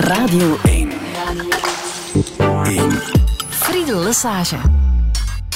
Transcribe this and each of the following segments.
Radio 1. Friedel Lesage.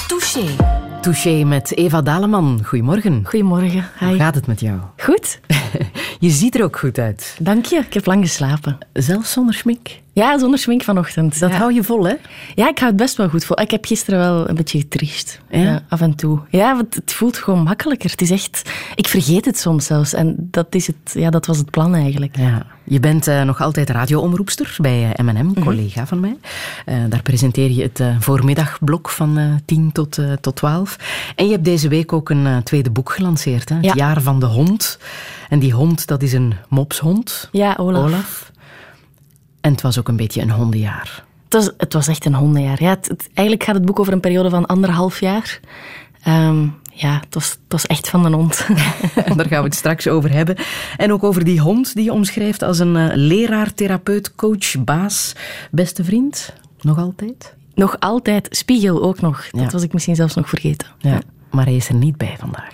Touché. Touché met Eva Daleman. Goedemorgen. Goedemorgen. Hi. Hoe gaat het met jou? Goed. Je ziet er ook goed uit. Dank je. Ik heb lang geslapen. Zelfs zonder schmink. Ja, zonder schmink vanochtend. Dat ja. hou je vol, hè? Ja, ik hou het best wel goed vol. Ik heb gisteren wel een beetje getriest. Ja? af en toe. Ja, want het voelt gewoon makkelijker. Het is echt... Ik vergeet het soms zelfs. En dat, is het, ja, dat was het plan eigenlijk. Ja. Je bent uh, nog altijd radioomroepster bij uh, M&M, collega van mij. Uh, daar presenteer je het voormiddagblok van 10 tot, tot 12. En je hebt deze week ook een tweede boek gelanceerd. Hè? Het Ja. jaar van de hond. En die hond, dat is een mopshond. Ja, Olaf. Olaf. En het was ook een beetje een hondenjaar. Het was, het was echt een hondenjaar. Ja, het, het- eigenlijk gaat het boek over een periode van anderhalf jaar. Ehm, ja, het was, het was echt van een hond. Daar gaan we het straks over hebben. En ook over die hond die je omschrijft als een eh, leraar, therapeut, coach, baas, beste vriend. Nog altijd? nog altijd. Spiegel ook nog. Dat was ik misschien zelfs nog vergeten. Ja. Maar hij is er niet bij vandaag.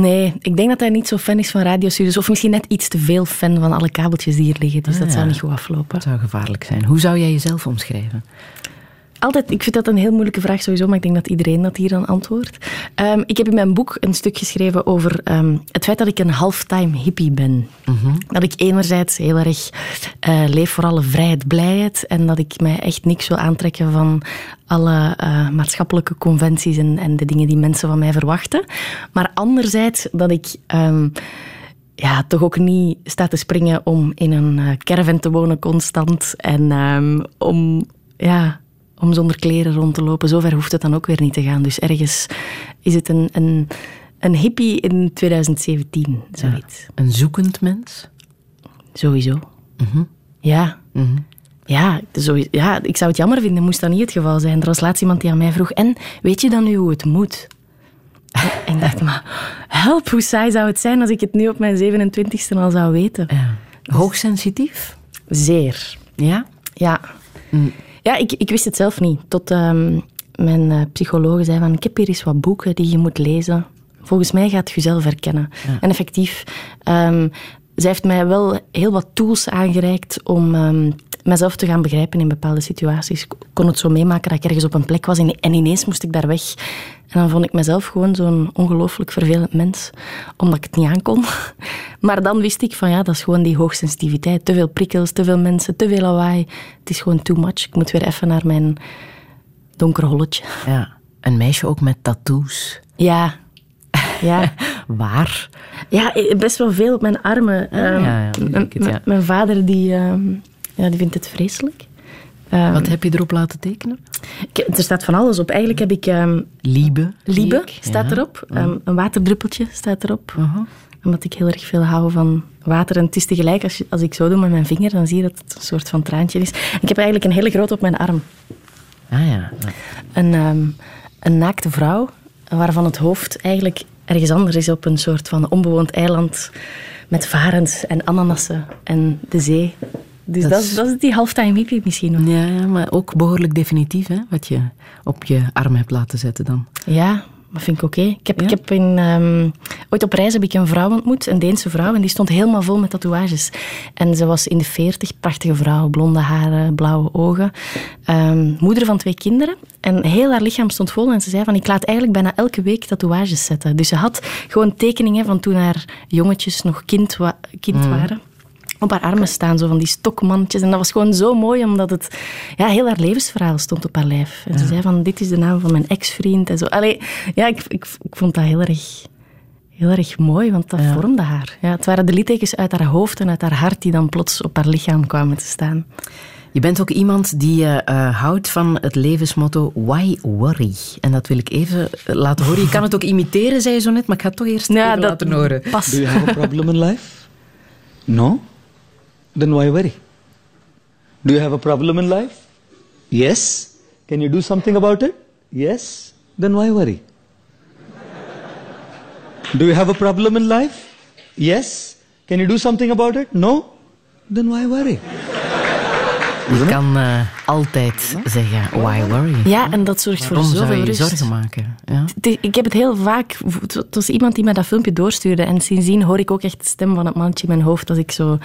Nee, ik denk dat hij niet zo fan is van radiostudios. Of misschien net iets te veel fan van alle kabeltjes die hier liggen. Dus Ah, dat ja. zou niet goed aflopen. Dat zou gevaarlijk zijn. Hoe zou jij jezelf omschrijven? Altijd, ik vind dat een heel moeilijke vraag sowieso, maar ik denk dat iedereen dat hier dan antwoordt. Ehm, ik heb in mijn boek een stuk geschreven over ehm, het feit dat ik een halftime hippie ben. Dat ik enerzijds heel erg eh, leef voor alle vrijheid, blijheid en dat ik mij echt niks wil aantrekken van alle eh, maatschappelijke conventies en, en de dingen die mensen van mij verwachten. Maar anderzijds dat ik... ehm, ja, toch ook niet sta te springen om in een eh, caravan te wonen constant. En om, ja, om zonder kleren rond te lopen. Zover hoeft het dan ook weer niet te gaan. Dus ergens is het een, een, een hippie in 2017, zoiets. Een zoekend mens? Sowieso. Ja. Ja, zo, ja, ik zou het jammer vinden, moest dat niet het geval zijn. Er was laatst iemand die aan mij vroeg, en weet je dan nu hoe het moet? En ik dacht, maar help, hoe saai zou het zijn als ik het nu op mijn 27e al zou weten? Ja. Hoogsensitief? Zeer. Ja? Ja. Ja, ik, ik wist het zelf niet. Tot ehm, mijn eh, psycholoog zei van, ik heb hier eens wat boeken die je moet lezen. Volgens mij gaat je jezelf herkennen. En effectief, ehm, zij heeft mij wel heel wat tools aangereikt om ehm, mezelf te gaan begrijpen in bepaalde situaties. Ik kon het zo meemaken dat ik ergens op een plek was en, en ineens moest ik daar weg. En dan vond ik mezelf gewoon zo'n ongelooflijk vervelend mens, omdat ik het niet aankon. Maar dan wist ik van ja, dat is gewoon die hoogsensitiviteit. Te veel prikkels, te veel mensen, te veel lawaai. Het is gewoon too much. Ik moet weer even naar mijn donker holletje. Ja. Een meisje ook met tattoos. Ja. Ja. Waar? ja, best wel veel op mijn armen. Ehm, ja, ja, dan denk ik het, m- ja. Mijn vader die, ehm, ja, die vindt het vreselijk. Ehm, Wat heb je erop laten tekenen? ik- er staat van alles op. Eigenlijk heb ik ehm, Liebe. Staat Ja. erop. Ehm, een waterdruppeltje staat erop. Uh-huh. Omdat ik heel erg veel hou van water. En het is tegelijk, als, je, als ik zo doe met mijn vinger, dan zie je dat het een soort van traantje is. Ik heb eigenlijk een hele grote op mijn arm. Ah ja. Een, ehm, een naakte vrouw, waarvan het hoofd eigenlijk ergens anders is op een soort van onbewoond eiland met varens en ananassen en de zee. Dus Dat dat, is- is, dat is die halftime hippie misschien nog. Ja, ja, maar ook behoorlijk definitief, hè, wat je op je arm hebt laten zetten dan. Ja, dat vind ik oké. Ik heb, Ja? ik heb in, ehm, ooit op reis heb ik een vrouw ontmoet, een Deense vrouw, en die stond helemaal vol met tatoeages. En ze was in de veertig, prachtige vrouw, blonde haren, blauwe ogen, ehm, moeder van twee kinderen. En heel haar lichaam stond vol en ze zei van, ik laat eigenlijk bijna elke week tatoeages zetten. Dus ze had gewoon tekeningen van toen haar jongetjes nog kind, wa- kind waren. Op haar armen staan, zo van die stokmannetjes. En dat was gewoon zo mooi, omdat het ja, heel haar levensverhaal stond op haar lijf. En ze zei van, dit is de naam van mijn ex-vriend. En zo. Allee, ja, ik, ik, ik vond dat heel erg, heel erg mooi, want dat vormde haar. Ja, het waren de littekens uit haar hoofd en uit haar hart die dan plots op haar lichaam kwamen te staan. Je bent ook iemand die eh, eh, houdt van het levensmotto Why worry? En dat wil ik even eh, laten horen. Je kan het ook imiteren, zei je zo net, maar ik ga het toch eerst Ja, even dat laten horen. Pas. Do you have a problem in life? No? Then why worry? Do you have a problem in life? Yes? Can you do something about it? Yes? Then why worry? Do you have a problem in life? Yes? Can you do something about it? No? Then why worry? Je kan uh, altijd zeggen, why worry? Ja, en dat zorgt voor zoveel zou je rust. zorgen maken? Ja? Ik heb het heel vaak... Het was iemand die mij dat filmpje doorstuurde. En sindsdien hoor ik ook echt de stem van het mannetje in mijn hoofd. Als ik zo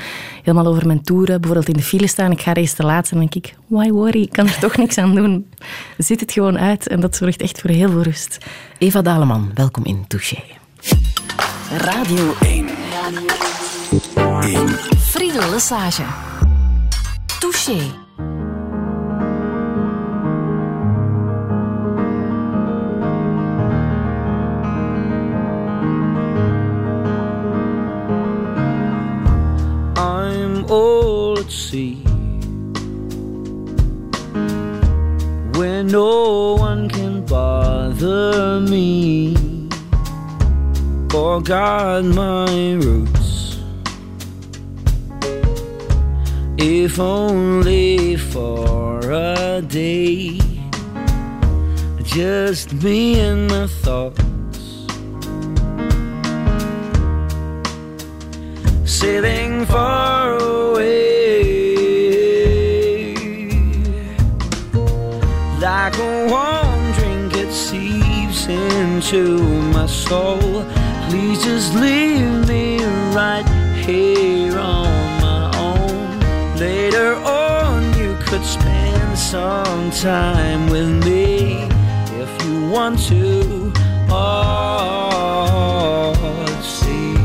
helemaal over mijn toeren, bijvoorbeeld in de file sta en ik ga race te laat zijn, dan denk ik, why worry? Ik kan er toch niks aan doen. Zit het gewoon uit. En dat zorgt echt voor heel veel rust. Eva Daleman, welkom in Touché. Radio 1. Radio 1. Friedel Lesage. Touché. I'm all at sea where no one can bother me. Forgot my roots, if only for a day. Just me and my thoughts. sailing far away. Like a warm drink, it seeps into my soul. Please just leave me right here could spend some time with me if you want to. Oh, see.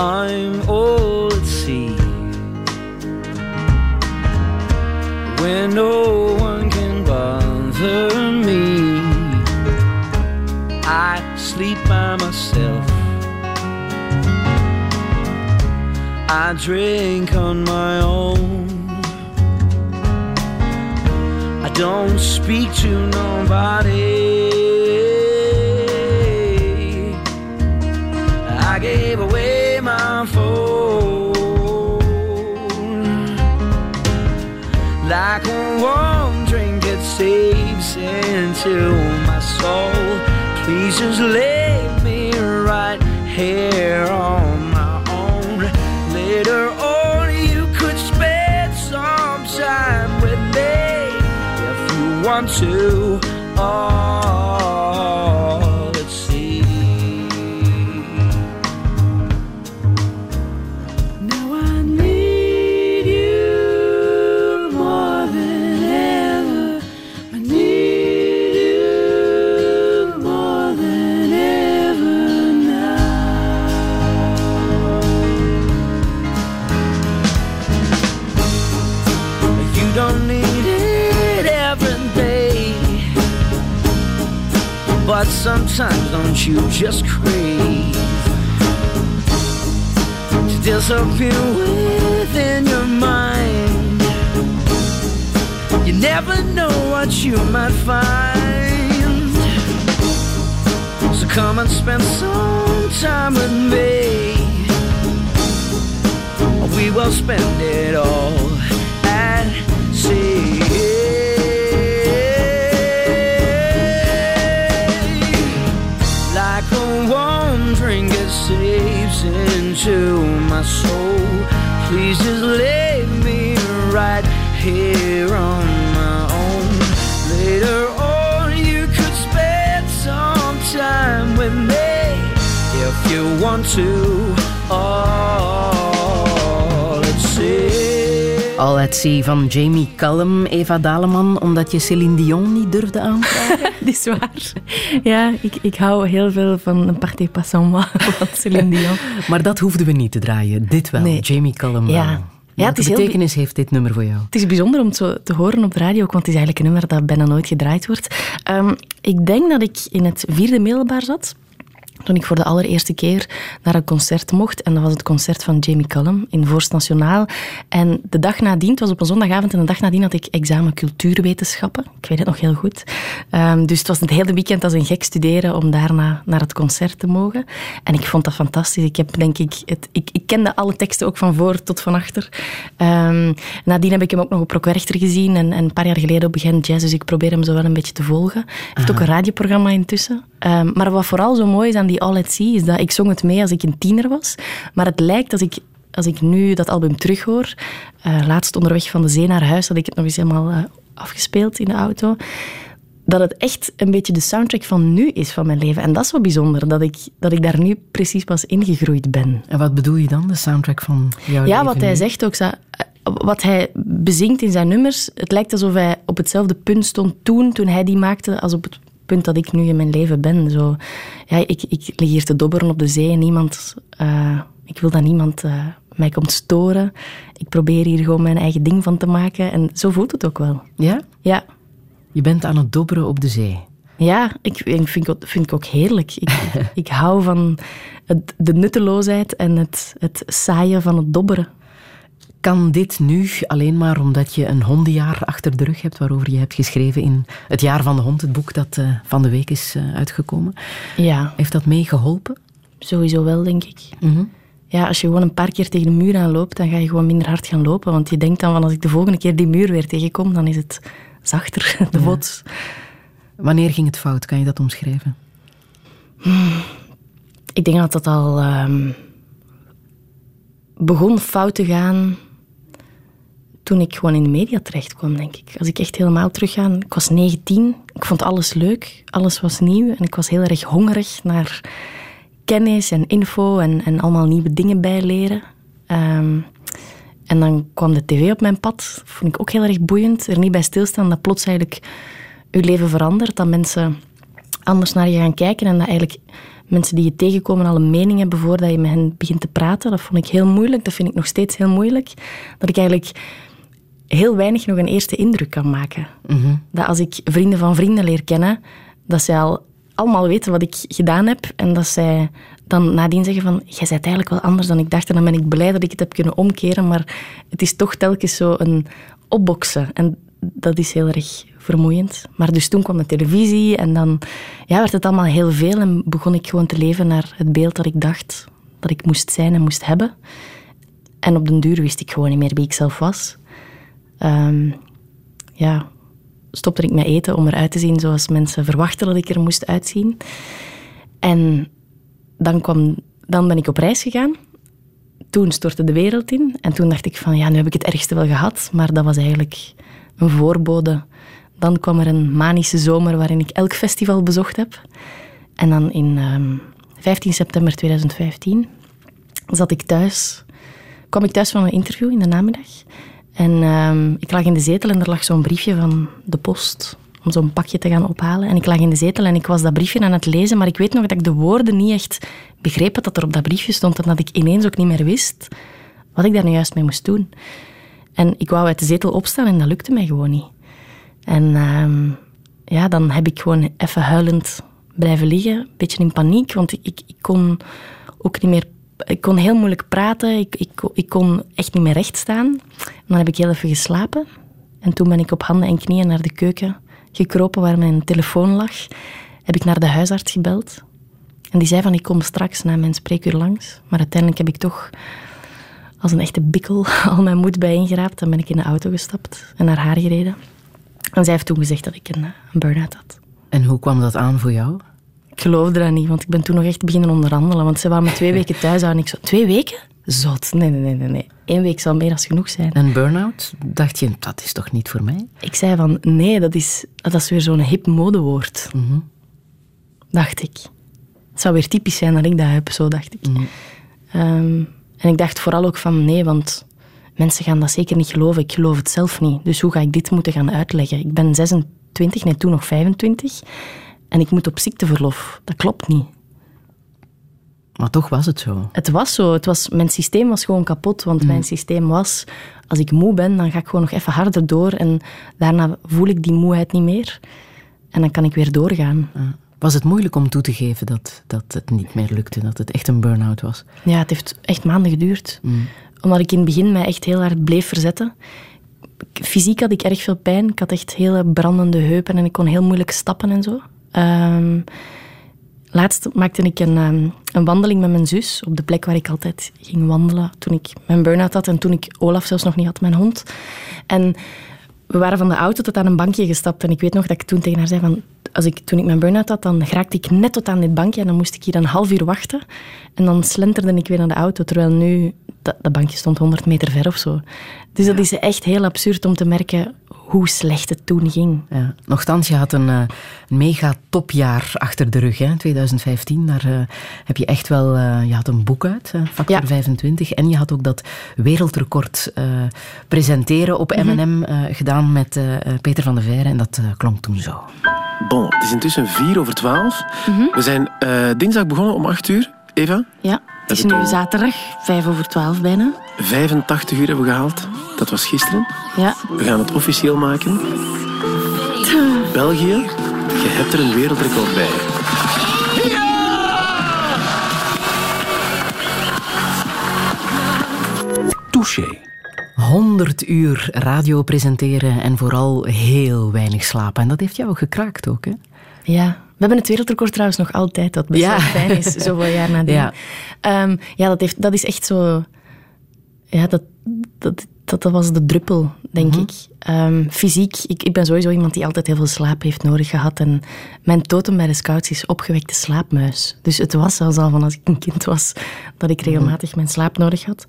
I'm old, sea where I drink on my own. I don't speak to nobody. I gave away my phone like a warm drink it seeps into my soul. Please just leave me right here on if you want to. Oh, sometimes don't you just crave? to disappear within your mind. You never know what you might find. So come and spend some time with me. We will spend it all into my soul. Please just leave me right here on my own. Later on, you could spend some time with me if you want to. Oh, let's see. All at Sea van Jamie Cullum, Eva Daleman, omdat je Céline Dion niet durfde aanvragen. Dat is waar. Ja, ik, ik hou heel veel van een party passant van Céline Dion. Maar dat hoefden we niet te draaien. Dit wel, Nee. Jamie Cullum Ja. wel. Ja, Welke het is heel betekenis heeft dit nummer voor jou? Het is bijzonder om het zo te horen op de radio, want het is eigenlijk een nummer dat bijna nooit gedraaid wordt. Ehm, ik denk dat ik in het vierde middelbaar zat. Toen ik voor de allereerste keer naar een concert mocht. En dat was het concert van Jamie Cullum in Voorst Nationaal. En de dag nadien, het was op een zondagavond, en de dag nadien had ik examen cultuurwetenschappen. Ik weet het nog heel goed. Ehm, dus het was het hele weekend als een gek studeren om daarna naar het concert te mogen. En ik vond dat fantastisch. Ik heb denk ik, het, ik, ik kende alle teksten ook van voor tot van achter. Ehm, nadien heb ik hem ook nog op Rock Werchter gezien en, en een paar jaar geleden op Begin Jazz. Dus ik probeer hem zo wel een beetje te volgen. Hij heeft ook een radioprogramma intussen. Ehm, maar wat vooral zo mooi is aan die be all at sea is dat ik zong het mee als ik een tiener was. Maar het lijkt als ik, als ik nu dat album terughoor, uh, laatst onderweg van de zee naar huis had ik het nog eens helemaal uh, afgespeeld in de auto, dat het echt een beetje de soundtrack van nu is van mijn leven. En dat is wel bijzonder, dat ik, dat ik daar nu precies pas ingegroeid ben. En wat bedoel je dan, de soundtrack van jouw ja, leven Ja, wat hij zegt ook, wat hij bezingt in zijn nummers, het lijkt alsof hij op hetzelfde punt stond toen, toen hij die maakte, als op het punt dat ik nu in mijn leven ben. Zo, ja, ik, ik lig hier te dobberen op de zee en niemand, uh, ik wil dat niemand uh, mij komt storen. Ik probeer hier gewoon mijn eigen ding van te maken en zo voelt het ook wel. Ja? Ja. Je bent aan het dobberen op de zee. Ja, ik, ik vind, vind ik ook heerlijk. Ik, ik hou van het, de nutteloosheid en het, het saaien van het dobberen. Kan dit nu alleen maar omdat je een hondenjaar achter de rug hebt, waarover je hebt geschreven in Het Jaar van de Hond, het boek dat uh, van de week is uh, uitgekomen? Ja. Heeft dat meegeholpen? Sowieso wel, denk ik. Mm Ja, als je gewoon een paar keer tegen de muur aanloopt, dan ga je gewoon minder hard gaan lopen. Want je denkt dan van als ik de volgende keer die muur weer tegenkom, dan is het zachter, de ja. Wanneer ging het fout? Kan je dat omschrijven? Hmm. Ik denk dat dat al um, begon fout te gaan toen ik gewoon in de media terecht kwam, denk ik. Als ik echt helemaal terugga, ik was 19, ik vond alles leuk, alles was nieuw en ik was heel erg hongerig naar kennis en info en, en allemaal nieuwe dingen bijleren. Um, en dan kwam de tv op mijn pad, vond ik ook heel erg boeiend. Er niet bij stilstaan dat plots eigenlijk je leven verandert, dat mensen anders naar je gaan kijken en dat eigenlijk mensen die je tegenkomen al een mening hebben voordat je met hen begint te praten. Dat vond ik heel moeilijk, dat vind ik nog steeds heel moeilijk. Dat ik eigenlijk heel weinig nog een eerste indruk kan maken. Mhm. Dat als ik vrienden van vrienden leer kennen, dat zij al allemaal weten wat ik gedaan heb en dat zij dan nadien zeggen van, jij bent eigenlijk wel anders dan ik dacht en dan ben ik blij dat ik het heb kunnen omkeren, maar het is toch telkens zo een opboksen en dat is heel erg vermoeiend. Maar dus toen kwam de televisie en dan ja, werd het allemaal heel veel en begon ik gewoon te leven naar het beeld dat ik dacht dat ik moest zijn en moest hebben. En op den duur wist ik gewoon niet meer wie ik zelf was. Um, ja, stopte ik met eten om eruit te zien zoals mensen verwachten dat ik er moest uitzien. En dan, kwam, dan ben ik op reis gegaan. Toen stortte de wereld in. En toen dacht ik van, ja, nu heb ik het ergste wel gehad. Maar dat was eigenlijk een voorbode. Dan kwam er een manische zomer waarin ik elk festival bezocht heb. En dan in um, 15 september 2015 zat ik thuis. kwam ik thuis van een interview in de namiddag. En um, ik lag in de zetel en er lag zo'n briefje van de post om zo'n pakje te gaan ophalen. En ik lag in de zetel en ik was dat briefje aan het lezen, maar ik weet nog dat ik de woorden niet echt begreep dat er op dat briefje stond en dat ik ineens ook niet meer wist wat ik daar nu juist mee moest doen. En ik wou uit de zetel opstaan en dat lukte mij gewoon niet. En um, ja, dan heb ik gewoon even huilend blijven liggen, een beetje in paniek, want ik, ik kon ook niet meer ik kon heel moeilijk praten. Ik, ik, ik kon echt niet meer recht staan. Dan heb ik heel even geslapen. En toen ben ik op handen en knieën naar de keuken gekropen waar mijn telefoon lag. Heb ik naar de huisarts gebeld. En die zei van, ik kom straks na mijn spreekuur langs. Maar uiteindelijk heb ik toch als een echte bikkel al mijn moed bijeengeraapt. Dan ben ik in de auto gestapt en naar haar gereden. En zij heeft toen gezegd dat ik een, een burn-out had. En hoe kwam dat aan voor jou? Ik geloofde dat niet, want ik ben toen nog echt beginnen onderhandelen. Want ze waren me twee weken thuis aan. Ik zo, twee weken? Zot. Nee, nee, nee, nee. Eén week zal meer dan genoeg zijn. En burn-out? Dacht je, dat is toch niet voor mij? Ik zei van, nee, dat is, dat is weer zo'n hip modewoord. Mm -hmm. Dacht ik. Het zou weer typisch zijn dat ik dat heb, zo dacht ik. Mm -hmm. um, en ik dacht vooral ook van, nee, want mensen gaan dat zeker niet geloven. Ik geloof het zelf niet. Dus hoe ga ik dit moeten gaan uitleggen? Ik ben 26, nee, toen nog 25. En ik moet op ziekteverlof. Dat klopt niet. Maar toch was het zo. Het was zo. Het was, mijn systeem was gewoon kapot. Want Mm. mijn systeem was... Als ik moe ben, dan ga ik gewoon nog even harder door. En daarna voel ik die moeheid niet meer. En dan kan ik weer doorgaan. Was het moeilijk om toe te geven dat, dat het niet meer lukte? Dat het echt een burn-out was? Ja, het heeft echt maanden geduurd. Mm. Omdat ik in het begin mij echt heel hard bleef verzetten. Fysiek had ik erg veel pijn. Ik had echt hele brandende heupen en ik kon heel moeilijk stappen en zo. Um, laatst maakte ik een, um, een wandeling met mijn zus op de plek waar ik altijd ging wandelen toen ik mijn burn-out had en toen ik Olaf zelfs nog niet had, mijn hond. En we waren van de auto tot aan een bankje gestapt. En ik weet nog dat ik toen tegen haar zei van... Als ik, toen ik mijn burn-out had, dan raakte ik net tot aan dit bankje. En dan moest ik hier een half uur wachten. En dan slenterde ik weer naar de auto. Terwijl nu, dat, dat bankje stond 100 meter ver of zo. Dus dat is echt heel absurd om te merken hoe slecht het toen ging. Ja. Nochtans, je had een uh, mega topjaar achter de rug, hè, 2015. Daar uh, heb je echt wel... Uh, je had een boek uit, Factor ja. 25. En je had ook dat wereldrecord presenteren op M&M mm -hmm. gedaan met Peter van der Veire. En dat klonk toen zo. Bon, het is intussen vier over twaalf. Mm -hmm. We zijn dinsdag begonnen om acht uur. Eva? Ja, het is nu zaterdag, vijf over twaalf bijna. 85 uur hebben we gehaald. Dat was gisteren. Ja. We gaan het officieel maken. België, je hebt er een wereldrecord bij. Touché. 100 uur radio presenteren en vooral heel weinig slapen. En dat heeft jou gekraakt ook, hè? Ja, we hebben het wereldrecord trouwens nog altijd, dat best ja. fijn is, zoveel jaar nadien. Ja, um, ja dat, heeft, dat is echt zo... Ja, dat, dat, dat, dat was de druppel, denk mm -hmm. ik. Um, fysiek, ik, ik ben sowieso iemand die altijd heel veel slaap heeft nodig gehad. En mijn totem bij de scouts is opgewekte slaapmuis. Dus het was zelfs al van als ik een kind was, dat ik regelmatig mijn slaap nodig had.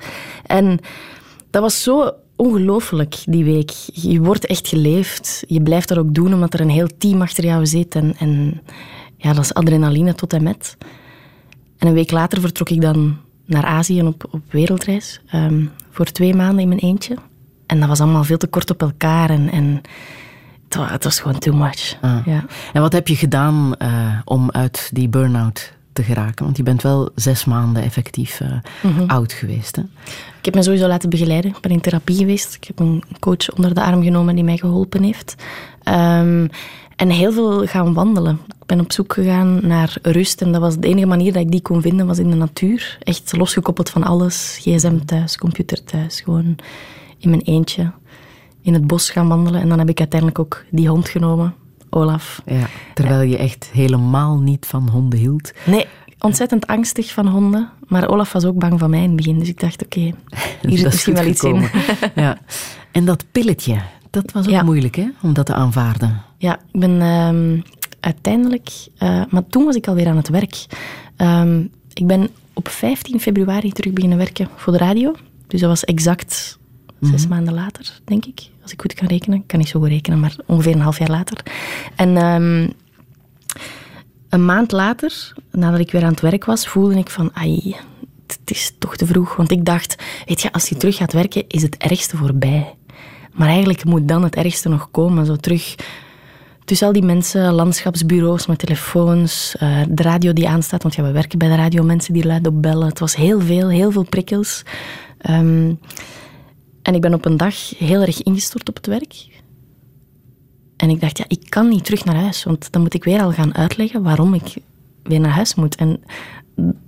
En dat was zo ongelooflijk, die week. Je wordt echt geleefd. Je blijft dat ook doen, omdat er een heel team achter jou zit. En, en ja, dat is adrenaline tot en met. En een week later vertrok ik dan naar Azië op, op wereldreis. Um, voor twee maanden in mijn eentje. En dat was allemaal veel te kort op elkaar. En, en het, was, gewoon too much. Ah. Ja. En wat heb je gedaan uh, om uit die burn-out te geraken? Want je bent wel zes maanden effectief uh, mm -hmm. oud geweest. Hè? Ik heb me sowieso laten begeleiden. Ik ben in therapie geweest. Ik heb een coach onder de arm genomen die mij geholpen heeft. Um, en heel veel gaan wandelen. Ik ben op zoek gegaan naar rust. En dat was de enige manier dat ik die kon vinden, was in de natuur. Echt losgekoppeld van alles. GSM thuis, computer thuis. Gewoon in mijn eentje in het bos gaan wandelen. En dan heb ik uiteindelijk ook die hond genomen, Olaf. Ja, terwijl je echt helemaal niet van honden hield. Nee, ontzettend angstig van honden. Maar Olaf was ook bang van mij in het begin. Dus ik dacht, oké, okay, hier zit misschien wel iets in. ja. En dat pilletje, dat was ook ja. moeilijk hè, om dat te aanvaarden. Ja, ik ben um, uiteindelijk... Uh, maar toen was ik alweer aan het werk. Um, ik ben op 15 februari terug beginnen werken voor de radio. Dus dat was exact zes mm -hmm. maanden later, denk ik. Als ik goed kan rekenen. Ik kan niet zo goed rekenen, maar ongeveer een half jaar later. En um, een maand later, nadat ik weer aan het werk was, voelde ik van... Ai, het is toch te vroeg. Want ik dacht, weet je, als je terug gaat werken, is het ergste voorbij. Maar eigenlijk moet dan het ergste nog komen. Zo terug tussen al die mensen, landschapsbureaus met telefoons, uh, de radio die aanstaat. Want ja, we werken bij de radio, mensen die luid op bellen. Het was heel veel, heel veel prikkels. Um, en ik ben op een dag heel erg ingestort op het werk. En ik dacht, ja, ik kan niet terug naar huis. Want dan moet ik weer al gaan uitleggen waarom ik weer naar huis moet. En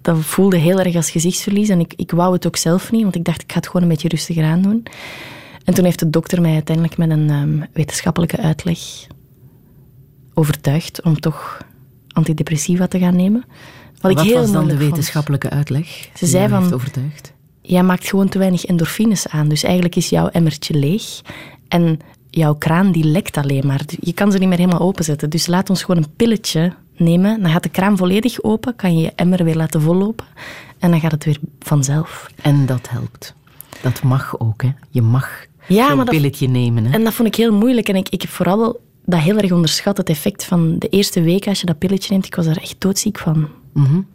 dat voelde heel erg als gezichtsverlies. En ik, ik wou het ook zelf niet, want ik dacht, ik ga het gewoon een beetje rustiger aan doen. En toen heeft de dokter mij uiteindelijk met een um, wetenschappelijke uitleg overtuigd om toch antidepressiva te gaan nemen. Wat, Wat ik heel was dan de wetenschappelijke vond. uitleg? Ze zei van, overtuigd? Jij maakt gewoon te weinig endorfines aan. Dus eigenlijk is jouw emmertje leeg en jouw kraan die lekt alleen maar. Je kan ze niet meer helemaal openzetten. Dus laat ons gewoon een pilletje nemen. Dan gaat de kraan volledig open, kan je je emmer weer laten vollopen en dan gaat het weer vanzelf. En dat helpt. Dat mag ook, hè? Je mag ja, zo'n pilletje dat, nemen. Hè? En dat vond ik heel moeilijk. En ik, ik heb vooral dat heel erg onderschat, het effect van de eerste week als je dat pilletje neemt. Ik was er echt doodziek van. Mm -hmm.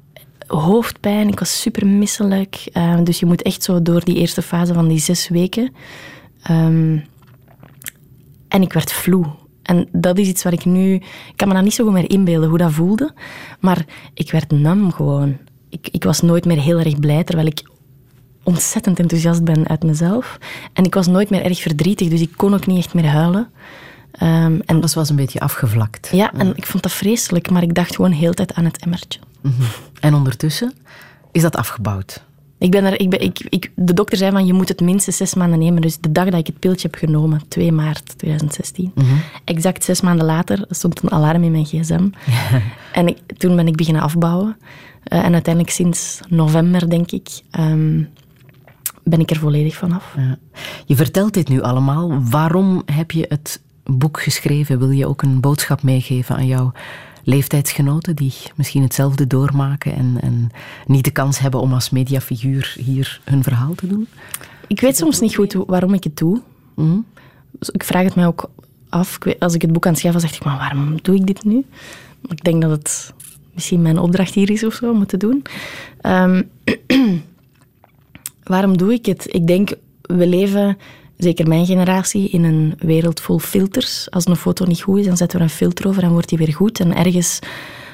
Hoofdpijn, ik was super misselijk. Uh, dus je moet echt zo door die eerste fase van die zes weken. Um, en ik werd vloe. En dat is iets waar ik nu... Ik kan me dat niet zo goed meer inbeelden, hoe dat voelde. Maar ik werd nam gewoon. Ik, ik was nooit meer heel erg blij, terwijl ik ontzettend enthousiast ben uit mezelf. En ik was nooit meer erg verdrietig, dus ik kon ook niet echt meer huilen. Um, en dat was een beetje afgevlakt. Ja, en ik vond dat vreselijk, maar ik dacht gewoon heel tijd aan het emmertje. Mm -hmm. En ondertussen is dat afgebouwd? Ik ben er, ik ben, ik, ik, de dokter zei van je moet het minstens zes maanden nemen. Dus de dag dat ik het piltje heb genomen, 2 maart 2016, mm -hmm. exact zes maanden later stond een alarm in mijn gsm. en ik, toen ben ik beginnen afbouwen. Uh, en uiteindelijk sinds november, denk ik, um, ben ik er volledig vanaf. Ja. Je vertelt dit nu allemaal. Waarom heb je het boek geschreven? Wil je ook een boodschap meegeven aan jouw leeftijdsgenoten die misschien hetzelfde doormaken en, en niet de kans hebben om als mediafiguur hier hun verhaal te doen? Ik weet soms niet goed waarom ik het doe. Mhm. Dus ik vraag het mij ook af. Als ik het boek aan het schrijven was, dacht ik, maar waarom doe ik dit nu? Ik denk dat het misschien mijn opdracht hier is of zo, om het te doen. Ehm, waarom doe ik het? Ik denk, we leven, zeker mijn generatie, in een wereld vol filters. Als een foto niet goed is, dan zetten we een filter over en wordt die weer goed. En ergens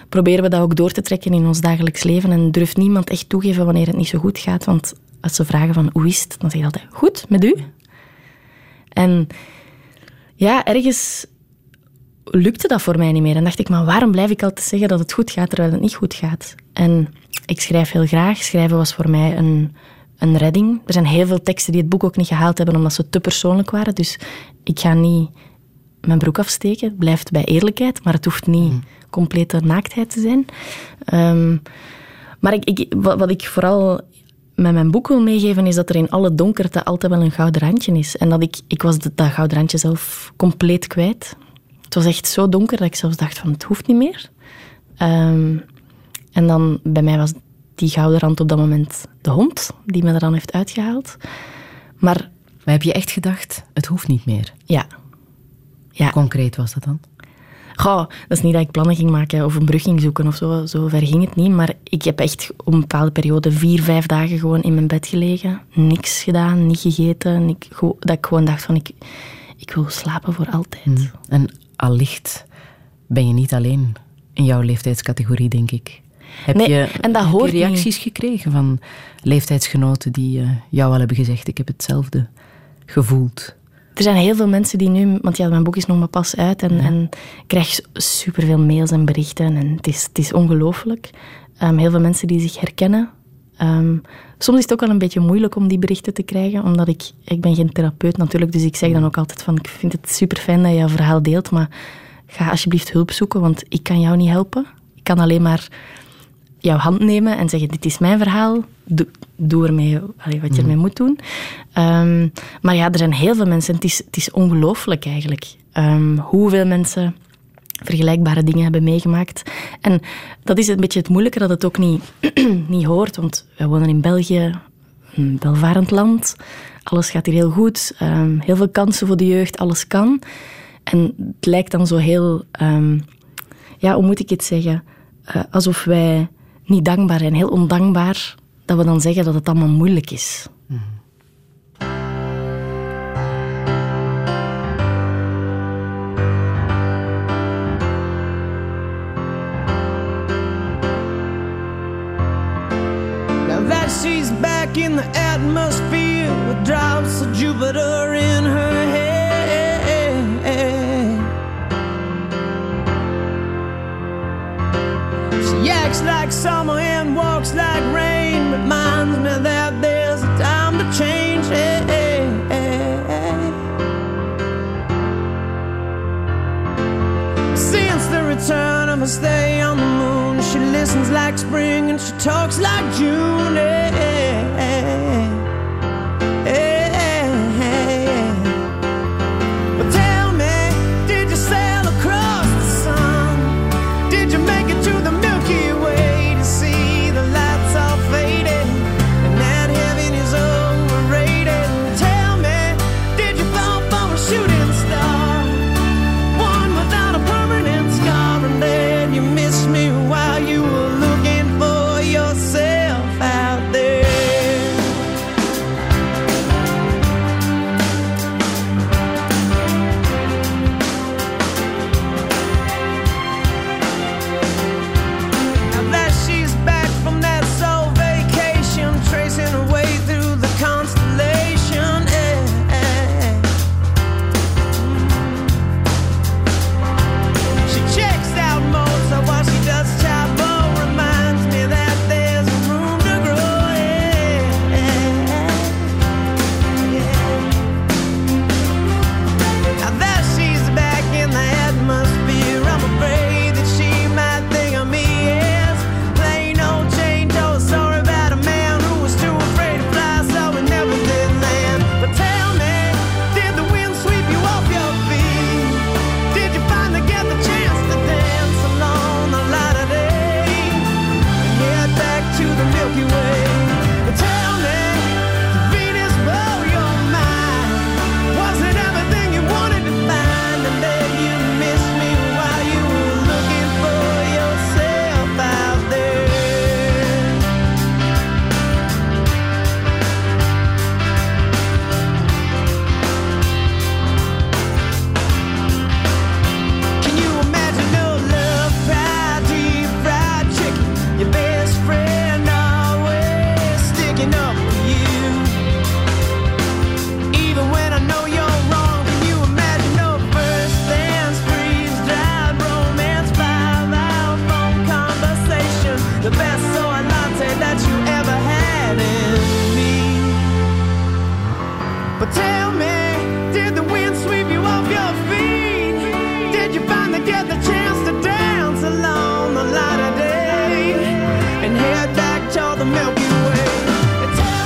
proberen we dat ook door te trekken in ons dagelijks leven. En durft niemand echt toegeven wanneer het niet zo goed gaat. Want als ze vragen van hoe is het, dan zeg je altijd goed met u. En ja, ergens lukte dat voor mij niet meer. En dacht ik, maar waarom blijf ik altijd zeggen dat het goed gaat terwijl het niet goed gaat? En ik schrijf heel graag. Schrijven was voor mij een, een redding. Er zijn heel veel teksten die het boek ook niet gehaald hebben omdat ze te persoonlijk waren. Dus ik ga niet mijn broek afsteken. Het blijft bij eerlijkheid, maar het hoeft niet mm. complete naaktheid te zijn. Ehm, maar ik, ik, wat ik vooral met mijn boek wil meegeven, is dat er in alle donkerte altijd wel een gouden randje is. En dat ik, ik was dat gouden randje zelf compleet kwijt. Het was echt zo donker dat ik zelfs dacht van, het hoeft niet meer. Ehm, en dan, bij mij was die gouden rand op dat moment de hond, die me er dan heeft uitgehaald. Maar... Maar heb je echt gedacht, het hoeft niet meer? Ja. ja. concreet was dat dan? Goh, dat is niet dat ik plannen ging maken of een brug ging zoeken of zo. Zo ver ging het niet. Maar ik heb echt op een bepaalde periode vier, vijf dagen gewoon in mijn bed gelegen. Niks gedaan, niet gegeten. Ik, dat ik gewoon dacht van, ik, ik wil slapen voor altijd. Hmm. En allicht ben je niet alleen in jouw leeftijdscategorie, denk ik. Heb nee, je, en dat hoort reacties gekregen van leeftijdsgenoten die uh, jou al hebben gezegd, ik heb hetzelfde gevoeld? Er zijn heel veel mensen die nu, want ja, mijn boek is nog maar pas uit en, en ik krijg superveel mails en berichten en het is, het is ongelooflijk. Um, heel veel mensen die zich herkennen. Um, soms is het ook wel een beetje moeilijk om die berichten te krijgen, omdat ik, ik ben geen therapeut natuurlijk, dus ik zeg dan ook altijd van, ik vind het super fijn dat je jouw verhaal deelt, maar ga alsjeblieft hulp zoeken, want ik kan jou niet helpen. Ik kan alleen maar jouw hand nemen en zeggen: Dit is mijn verhaal, doe, doe ermee wat je ermee mhm. moet doen. Ehm, maar ja, er zijn heel veel mensen. Het is, het is ongelooflijk eigenlijk um, hoeveel mensen vergelijkbare dingen hebben meegemaakt. En dat is een beetje het moeilijke dat het ook niet, niet hoort, want wij wonen in België, een welvarend land. Alles gaat hier heel goed, um, heel veel kansen voor de jeugd, alles kan. En het lijkt dan zo heel, ja, hoe moet ik het zeggen? Uh, alsof wij niet dankbaar en heel ondankbaar dat we dan zeggen dat het allemaal moeilijk is. Now that she's back in the atmosphere with drops of Jupiter in her head. Acts like summer and walks like rain. Reminds me that there's a time to change. Hey, hey, hey. Since the return of her stay on the moon, she listens like spring and she talks like June.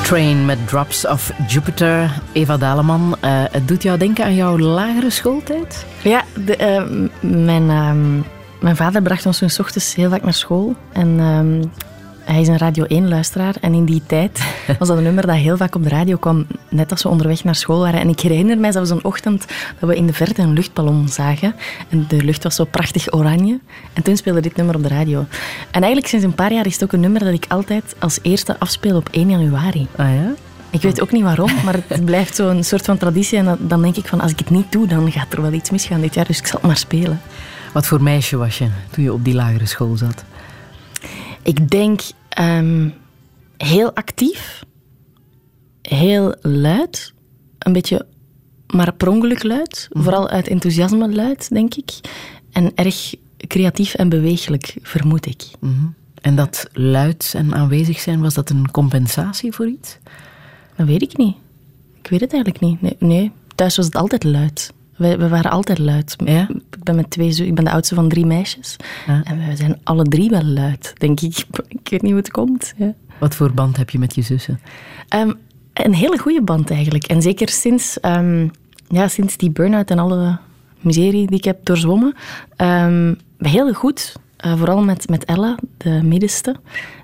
Train met Drops of Jupiter. Eva Daleman, eh, het doet jou denken aan jouw lagere schooltijd? Ja, de, eh, m- mijn, ehm, mijn vader bracht ons ochtends heel vaak naar school. En ehm, hij is een Radio 1-luisteraar. En in die tijd was dat een nummer dat heel vaak op de radio kwam, net als we onderweg naar school waren. En ik herinner mij zelfs een ochtend dat we in de verte een luchtballon zagen. En de lucht was zo prachtig oranje. En toen speelde dit nummer op de radio. En eigenlijk sinds een paar jaar is het ook een nummer dat ik altijd als eerste afspeel op 1 januari. Ah ja? Ik weet ook niet waarom, maar het blijft zo'n soort van traditie. En dan denk ik van, als ik het niet doe, dan gaat er wel iets misgaan dit jaar. Dus ik zal het maar spelen. Wat voor meisje was je toen je op die lagere school zat? Ik denk ehm, heel actief, heel luid, een beetje maar per ongeluk luid. Vooral uit enthousiasme luid, denk ik. En erg creatief en beweeglijk, vermoed ik. En dat luid en aanwezig zijn, was dat een compensatie voor iets? Dat weet ik niet. Ik weet het eigenlijk niet. Nee, nee. thuis was het altijd luid. We, we waren altijd luid. Ja? Ik, ben met twee, ik ben de oudste van drie meisjes. Ja. En we zijn alle drie wel luid, denk ik. Ik weet niet hoe het komt. Ja. Wat voor band heb je met je zussen? Ehm, een hele goede band eigenlijk. En zeker sinds, ehm, ja, sinds die burn-out en alle miserie die ik heb doorzwommen. ehm, heel goed. Eh, vooral met, met Ella, de middenste.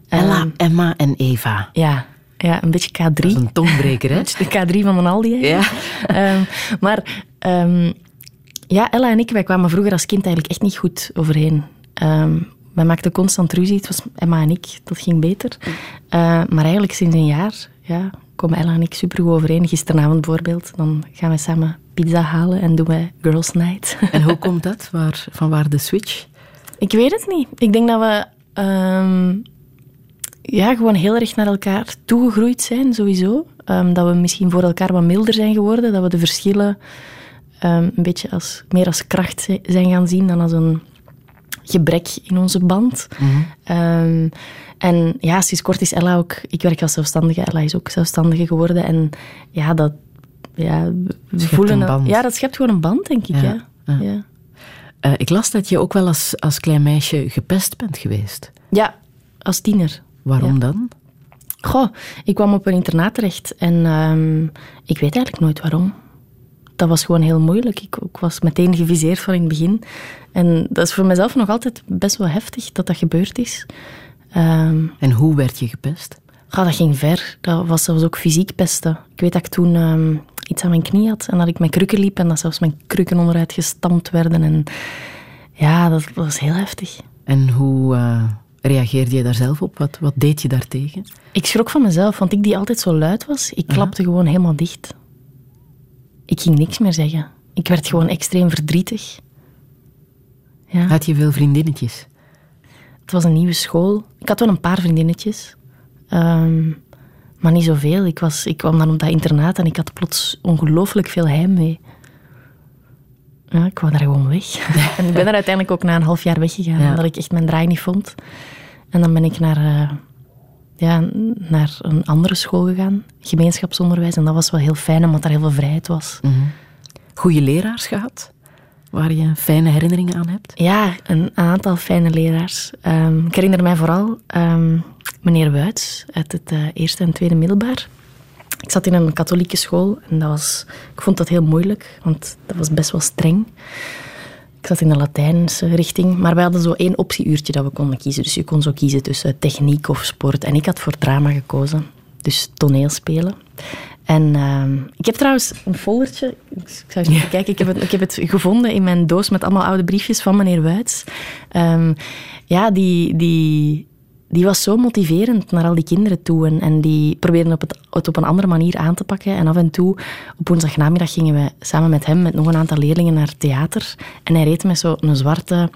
Ella, Emma en Eva. ja, ja, een beetje K3. Dat is een tongbreker, hè? De K3 van een Aldi. Ehm, maar ehm, ja, Ella en ik, wij kwamen vroeger als kind eigenlijk echt niet goed overeen. Ehm, wij maakten constant ruzie. Het was Emma en ik, dat ging beter. Eh, maar eigenlijk sinds een jaar ja, komen Ella en ik supergoed overeen. Gisteravond bijvoorbeeld, dan gaan we samen pizza halen en doen wij girls night. En hoe komt dat? Waar, van waar de switch? Ik weet het niet. Ik denk dat we ehm, ja, gewoon heel erg naar elkaar toegegroeid zijn, sowieso. Dat we misschien voor elkaar wat milder zijn geworden. Dat we de verschillen ehm, een beetje als, meer als kracht zi- zijn gaan zien dan als een gebrek in onze band. Ehm, en ja, sinds kort is Ella ook... Ik werk als zelfstandige. Ella is ook zelfstandige geworden. En ja, dat... Ja, we voelen... een. Ja, dat schept gewoon een band, denk ik. Ja, Ja. Eh, ik las dat je ook wel als, als klein meisje gepest bent geweest. ja, als tiener. Waarom Ja. dan? Goh, ik kwam op een internaat terecht en ehm, ik weet eigenlijk nooit waarom. Dat was gewoon heel moeilijk. Ik, ik was meteen geviseerd van in het begin. En dat is voor mezelf nog altijd best wel heftig dat dat gebeurd is. Ehm, En hoe werd je gepest? goh, dat ging ver. Dat was zelfs ook fysiek pesten. Ik weet dat ik toen ehm, iets aan mijn knie had en dat ik met krukken liep en dat zelfs mijn krukken onderuit gestampt werden. En ja, dat was heel heftig. En hoe eh, reageerde je daar zelf op? Wat, wat deed je daartegen? Ik schrok van mezelf, want ik die altijd zo luid was, ik klapte gewoon helemaal dicht. Ik ging niks meer zeggen. Ik werd gewoon extreem verdrietig. Ja, Had je veel vriendinnetjes? het was een nieuwe school. Ik had wel een paar vriendinnetjes, ehm, maar niet zoveel. Ik, was, ik kwam dan op dat internaat en ik had plots ongelooflijk veel heimwee. Ja, ik wou daar gewoon weg. en ik ben er uiteindelijk ook na een half jaar weggegaan, Ja. omdat ik echt mijn draai niet vond. En dan ben ik naar, eh, ja, naar een andere school gegaan, gemeenschapsonderwijs. En dat was wel heel fijn, omdat er heel veel vrijheid was. Goede leraars gehad? Waar je fijne herinneringen aan hebt? Ja, een aantal fijne leraars. Ehm, ik herinner mij vooral ehm, meneer Wuits uit het eh, eerste en tweede middelbaar. Ik zat in een katholieke school en dat was, ik vond dat heel moeilijk, want dat was best wel streng. Ik zat in de Latijnse richting, maar we hadden zo één optieuurtje dat we konden kiezen. Dus je kon zo kiezen tussen techniek of sport. En ik had voor drama gekozen, dus toneelspelen. En ehm, ik heb trouwens een foldertje. Ik zou eens even kijken. Ik heb, het, ik heb het gevonden in mijn doos met allemaal oude briefjes van meneer Wuits. Ehm, ja, die, die, die was zo motiverend naar al die kinderen toe. En, die probeerden op het, het op een andere manier aan te pakken. En af en toe, op woensdagnamiddag, gingen we samen met hem, met nog een aantal leerlingen, naar theater. En hij reed met zo'n zwarte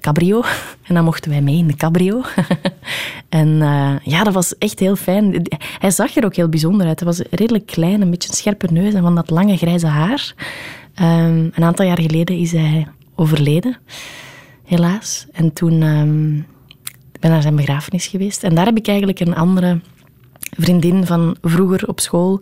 cabrio. En dan mochten wij mee in de cabrio. en uh, ja, dat was echt heel fijn. Hij zag er ook heel bijzonder uit. Hij was redelijk klein, een beetje een scherpe neus en van dat lange grijze haar. Um, een aantal jaar geleden is hij overleden, helaas. En toen um, ben naar zijn begrafenis geweest. En daar heb ik eigenlijk een andere vriendin van vroeger op school.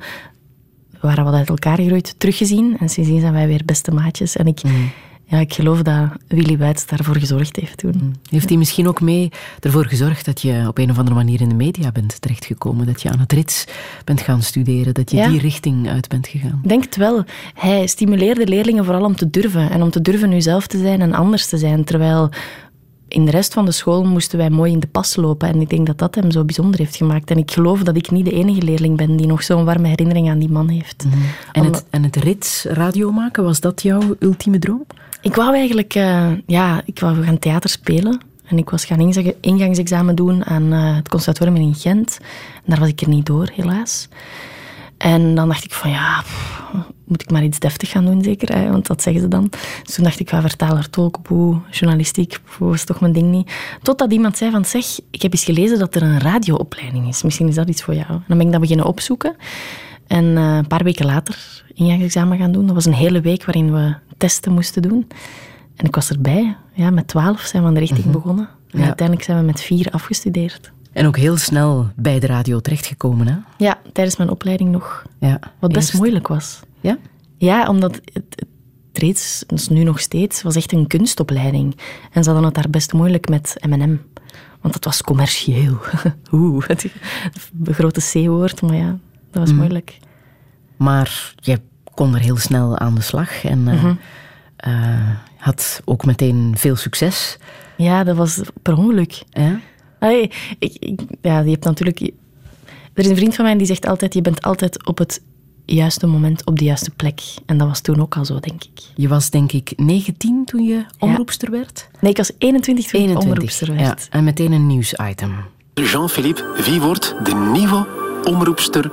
We waren wat uit elkaar gegroeid, teruggezien. En sindsdien zijn wij weer beste maatjes. En ik, mm. ja, ik geloof dat Willy Wuits daarvoor gezorgd heeft toen. Mm. Heeft hij misschien ook mee ervoor gezorgd dat je op een of andere manier in de media bent terechtgekomen? Dat je aan het rits bent gaan studeren? Dat je die richting uit bent gegaan? Ik denk het wel. Hij stimuleerde leerlingen vooral om te durven. En om te durven nu zelf te zijn en anders te zijn. Terwijl in de rest van de school moesten wij mooi in de pas lopen. En ik denk dat dat hem zo bijzonder heeft gemaakt. En ik geloof dat ik niet de enige leerling ben die nog zo'n warme herinnering aan die man heeft. Mhm. En, het, en het rits radio maken, was dat jouw ultieme droom? Ik wou eigenlijk, uh, ja, ik wou gaan theater spelen. En ik was gaan ingangsexamen doen aan uh, het conservatorium in Gent. En daar was ik er niet door, helaas. En dan dacht ik van ja, moet ik maar iets deftig gaan doen zeker, hè? want dat zeggen ze dan. Dus toen dacht ik, van vertaler, tolk, boe, journalistiek, boe, is toch mijn ding niet. Totdat iemand zei van zeg, ik heb eens gelezen dat er een radioopleiding is. Misschien is dat iets voor jou. En dan ben ik dat beginnen opzoeken. En eh, een paar weken later ingangsexamen gaan doen. Dat was een hele week waarin we testen moesten doen. En ik was erbij. Ja, met twaalf zijn we aan de richting mhm. begonnen. En uiteindelijk zijn we met vier afgestudeerd. En ook heel snel bij de radio terechtgekomen, hè? Ja, tijdens mijn opleiding nog. Ja, wat best moeilijk was. Ja? Ja, omdat het, het reeds, dus nu nog steeds, was echt een kunstopleiding. En ze hadden het daar best moeilijk met M&M. Want het was commercieel. Oeh, het grote C-woord, maar ja, dat was mm. moeilijk. Maar je kon er heel snel aan de slag en eh, mhm. eh, had ook meteen veel succes. Ja, dat was per ongeluk. Ja? Allee, ik, ja, je hebt natuurlijk... Er is een vriend van mij die zegt altijd, je bent altijd op het juiste moment op de juiste plek. En dat was toen ook al zo, denk ik. Je was denk ik 19 toen je omroepster werd? Nee, ik was 21 toen 21, ik omroepster werd. Ja, en meteen een nieuwsitem. Jean-Philippe, wie wordt de nieuwe omroepster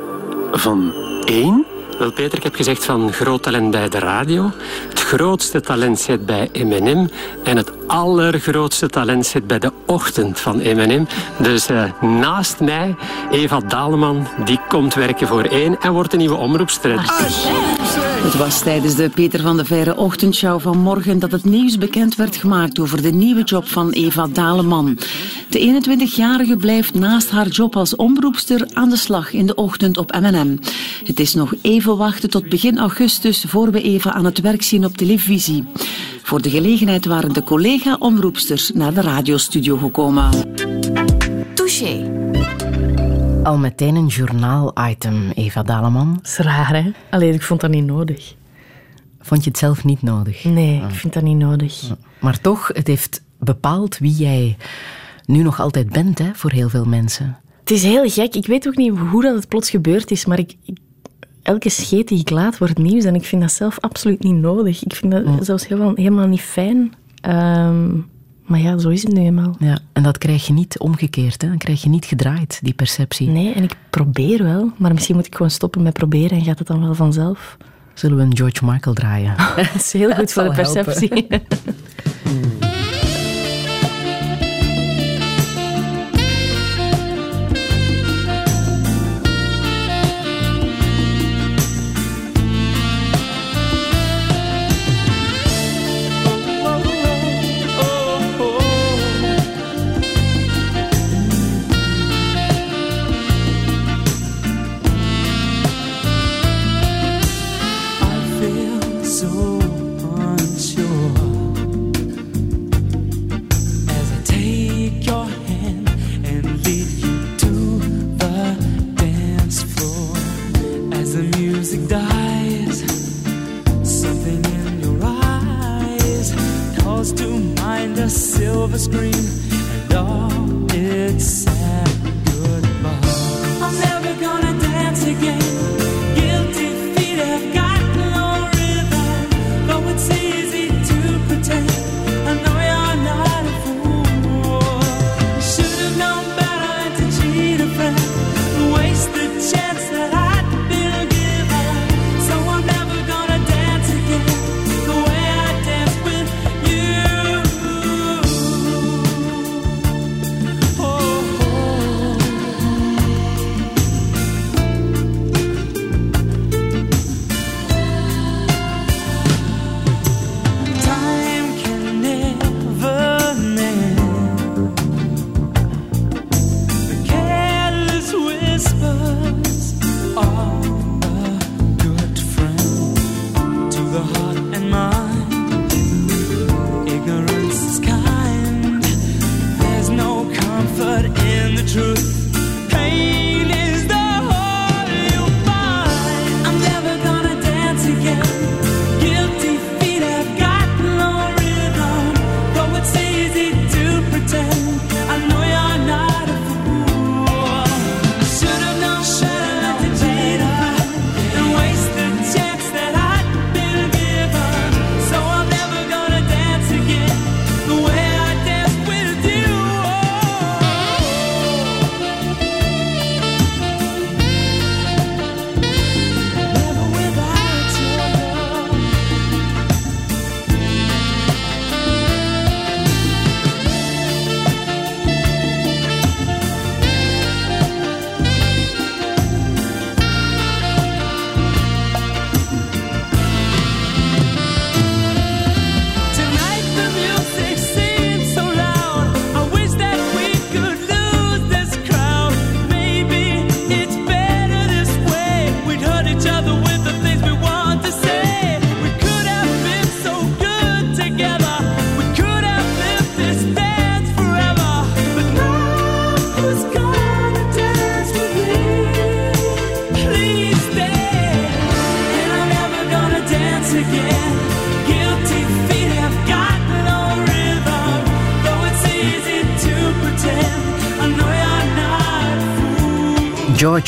van 1? Wel, Peter, ik heb gezegd van groot talent bij de radio. Het grootste talent zit bij M&M. En het allergrootste talent zit bij de ochtend van M&M. Dus uh, naast mij, Eva Daleman, die komt werken voor één en wordt een nieuwe omroepster. Het was tijdens de Peter van de Verre ochtendshow van morgen dat het nieuws bekend werd gemaakt over de nieuwe job van Eva Daleman. De 21-jarige blijft naast haar job als omroepster aan de slag in de ochtend op M&M. Het is nog even wachten tot begin augustus voor we Eva aan het werk zien op televisie. Voor de gelegenheid waren de collega-omroepsters naar de radiostudio gekomen. Touché. Al meteen een journaal-item, Eva Daleman. Dat is raar, hè? Alleen, ik vond dat niet nodig. Vond je het zelf niet nodig? Nee, ik ah. vind dat niet nodig. Maar toch, het heeft bepaald wie jij nu nog altijd bent, hè, voor heel veel mensen. Het is heel gek. Ik weet ook niet hoe dat het plots gebeurd is, maar ik, elke scheet die ik laat wordt nieuws en ik vind dat zelf absoluut niet nodig. Ik vind dat zelfs helemaal, helemaal niet fijn. Ehm, maar ja, zo is het nu eenmaal. Ja, en dat krijg je niet omgekeerd, hè? Dan krijg je niet gedraaid, die perceptie. Nee, en ik probeer wel, maar misschien moet ik gewoon stoppen met proberen en gaat het dan wel vanzelf. Zullen we een George Michael draaien? dat is heel goed voor de perceptie.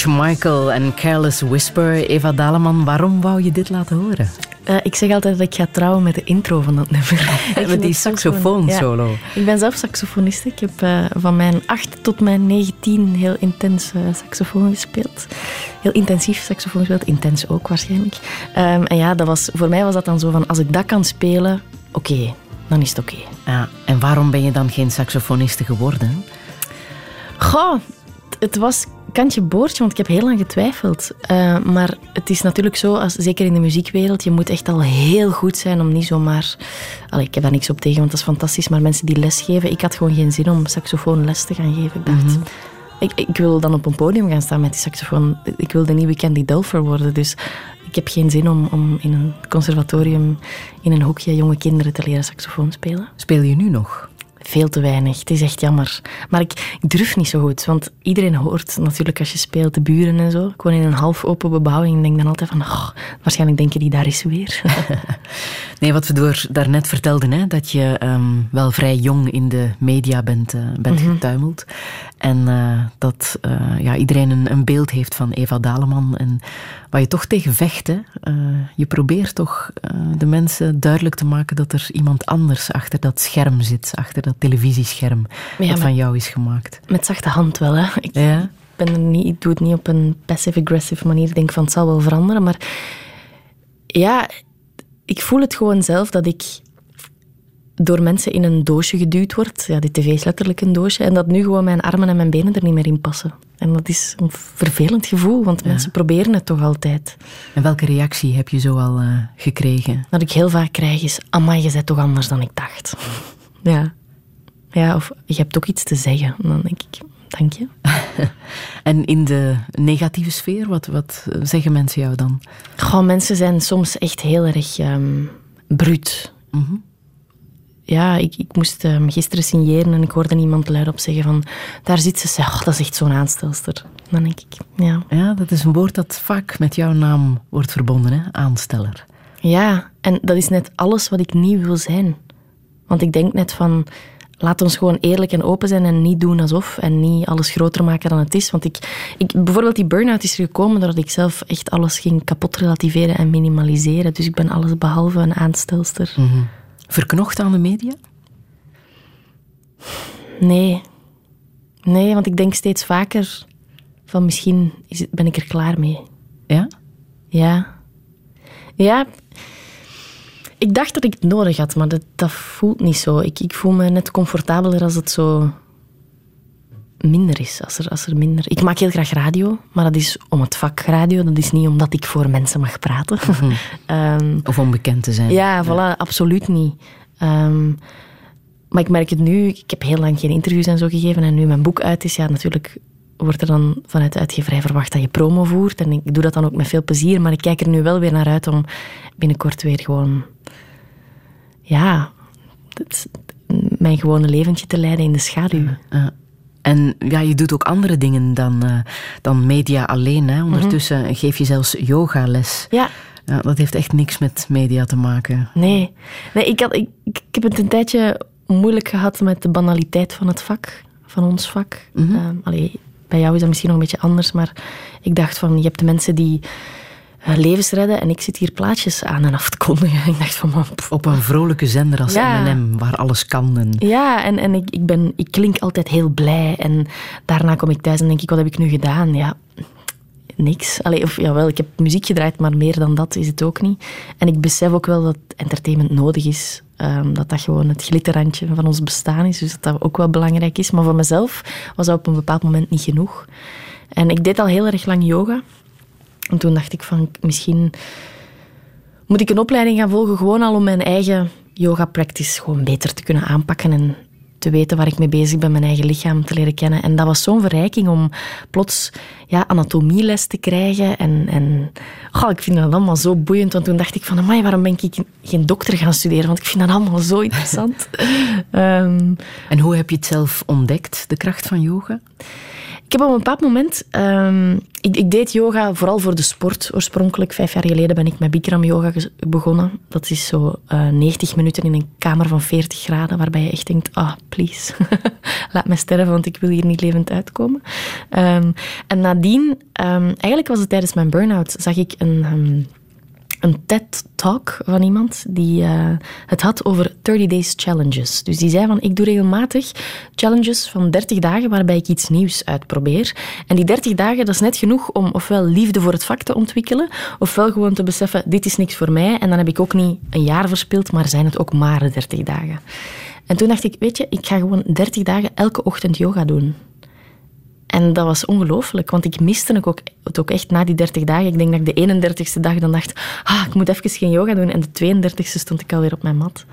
Michael en Careless Whisper. Eva Daleman, waarom wou je dit laten horen? Uh, ik zeg altijd dat ik ga trouwen met de intro van dat nummer. met die saxofoon-solo. Ja. Ik ben zelf saxofonist. Ik heb uh, van mijn 8 tot mijn 19 heel intens uh, saxofoon gespeeld. Heel intensief saxofoon gespeeld. Intens ook waarschijnlijk. Um, en ja, dat was, voor mij was dat dan zo van, als ik dat kan spelen, oké, okay, dan is het oké. Okay. Ja, en waarom ben je dan geen saxofoniste geworden? Goh, het was kantje boordje, want ik heb heel lang getwijfeld. Uh, maar het is natuurlijk zo, als, zeker in de muziekwereld, je moet echt al heel goed zijn om niet zomaar... Allee, ik heb daar niks op tegen, want dat is fantastisch, maar mensen die lesgeven... Ik had gewoon geen zin om saxofoon les te gaan geven. Ik dacht, mm -hmm. ik, ik, wil dan op een podium gaan staan met die saxofoon. Ik wil de nieuwe Candy Dulfer worden, dus... Ik heb geen zin om, om in een conservatorium in een hoekje jonge kinderen te leren saxofoon spelen. Speel je nu nog? Veel te weinig. Het is echt jammer. Maar ik, ik, durf niet zo goed. Want iedereen hoort natuurlijk als je speelt, de buren en zo. Gewoon in een half open bebouwing. Ik denk dan altijd van, oh, waarschijnlijk denken die daar is weer. nee, wat we door daarnet vertelden, hè, dat je um, wel vrij jong in de media bent, uh, bent mm-hmm. getuimeld. En uh, dat uh, ja, iedereen een, een, beeld heeft van Eva Daleman. En waar je toch tegen vecht. Hè. je probeert toch de mensen duidelijk te maken dat er iemand anders achter dat scherm zit. Achter dat televisiescherm ja, dat van jou is gemaakt. Met zachte hand wel, hè. Ik, ja? ben er niet, ik doe het niet op een passive-aggressive manier. Ik denk van, het zal wel veranderen. Maar ja, ik voel het gewoon zelf dat ik door mensen in een doosje geduwd word. Ja, die tv is letterlijk een doosje. En dat nu gewoon mijn armen en mijn benen er niet meer in passen. En dat is een vervelend gevoel, want ja. mensen proberen het toch altijd. En welke reactie heb je zo al uh, gekregen? Wat ik heel vaak krijg is, amai, je bent toch anders dan ik dacht. ja. Ja, of je hebt toch iets te zeggen. Dan denk ik, dank je. en in de negatieve sfeer, wat, wat zeggen mensen jou dan? Goh, mensen zijn soms echt heel erg um, bruut. Mm -hmm. Ja, ik, ik moest um, gisteren signeren en ik hoorde iemand luidop zeggen van... Daar zit ze, oh, dat is echt zo'n aanstelster. Dan denk ik, ja. Ja, dat is een woord dat vaak met jouw naam wordt verbonden, hè? aansteller. Ja, en dat is net alles wat ik niet wil zijn. Want ik denk net van laat ons gewoon eerlijk en open zijn en niet doen alsof en niet alles groter maken dan het is. Want ik, ik, bijvoorbeeld die burn-out is gekomen doordat ik zelf echt alles ging kapot relativeren en minimaliseren. Dus ik ben alles behalve een aanstelster. Mm -hmm. Verknocht aan de media? Nee. Nee, want ik denk steeds vaker van misschien is, ben ik er klaar mee. Ja? Ja. Ja, ik dacht dat ik het nodig had, maar dat, dat voelt niet zo. Ik, ik voel me net comfortabeler als het zo minder is. Als er, als er minder... Ik maak heel graag radio, maar dat is om het vak radio. Dat is niet omdat ik voor mensen mag praten. Mm um, of om bekend te zijn. Ja, voilà, ja. absoluut niet. Um, maar ik merk het nu, ik heb heel lang geen interviews en zo gegeven en nu mijn boek uit is, ja, natuurlijk wordt er dan vanuit de uitgeverij verwacht dat je promo voert. En ik doe dat dan ook met veel plezier, maar ik kijk er nu wel weer naar uit om binnenkort weer gewoon ja, het, mijn gewone leventje te leiden in de schaduw. En ja, je doet ook andere dingen dan, uh, dan media alleen. Hè? Ondertussen mm -hmm. geef je zelfs yogales. Ja. ja. Dat heeft echt niks met media te maken. Nee, nee ik, had, ik, ik heb het een tijdje moeilijk gehad met de banaliteit van het vak, van ons vak. Mm -hmm. allee, bij jou is dat misschien nog een beetje anders, maar ik dacht van, je hebt de mensen die levens redden en ik zit hier plaatjes aan en af te kondigen. Ik dacht van, man. Op een vrolijke zender als ja. M&M, waar alles kan. En... Ja, en, en ik, ik, ben, ik klink altijd heel blij. En daarna kom ik thuis en denk ik, wat heb ik nu gedaan? Ja, niks. Allee, of jawel, ik heb muziek gedraaid, maar meer dan dat is het ook niet. En ik besef ook wel dat entertainment nodig is. Um, dat dat gewoon het glitterrandje van ons bestaan is. Dus dat dat ook wel belangrijk is. Maar voor mezelf was dat op een bepaald moment niet genoeg. En ik deed al heel erg lang yoga. En toen dacht ik van, misschien moet ik een opleiding gaan volgen, gewoon al om mijn eigen yoga practice gewoon beter te kunnen aanpakken en te weten waar ik mee bezig ben, mijn eigen lichaam te leren kennen. En dat was zo'n verrijking om plots ja, anatomieles te krijgen. En, en oh, ik vind dat allemaal zo boeiend. Want toen dacht ik van, amai, waarom ben ik geen dokter gaan studeren? Want ik vind dat allemaal zo interessant. um, en hoe heb je het zelf ontdekt, de kracht van yoga? Ik heb op een bepaald moment... ehm, ik, deed yoga vooral voor de sport. Oorspronkelijk, vijf jaar geleden, ben ik met Bikram yoga begonnen. Dat is zo eh 90 minuten in een kamer van 40 graden, waarbij je echt denkt, ah, please, laat mij sterven, want ik wil hier niet levend uitkomen. Ehm, en nadien, ehm, eigenlijk was het tijdens mijn burn-out, zag ik een... een TED-talk van iemand die eh, het had over 30 days challenges. Dus die zei van, ik doe regelmatig challenges van 30 dagen waarbij ik iets nieuws uitprobeer. En die 30 dagen, dat is net genoeg om ofwel liefde voor het vak te ontwikkelen, ofwel gewoon te beseffen, dit is niks voor mij. En dan heb ik ook niet een jaar verspild, maar zijn het ook maar 30 dagen. En toen dacht ik, weet je, ik ga gewoon 30 dagen elke ochtend yoga doen. En dat was ongelooflijk, want ik miste het ook, het ook echt na die 30 dagen. Ik denk dat ik de 31ste dag dan dacht, ah, ik moet even geen yoga doen. En de 32ste stond ik alweer op mijn mat.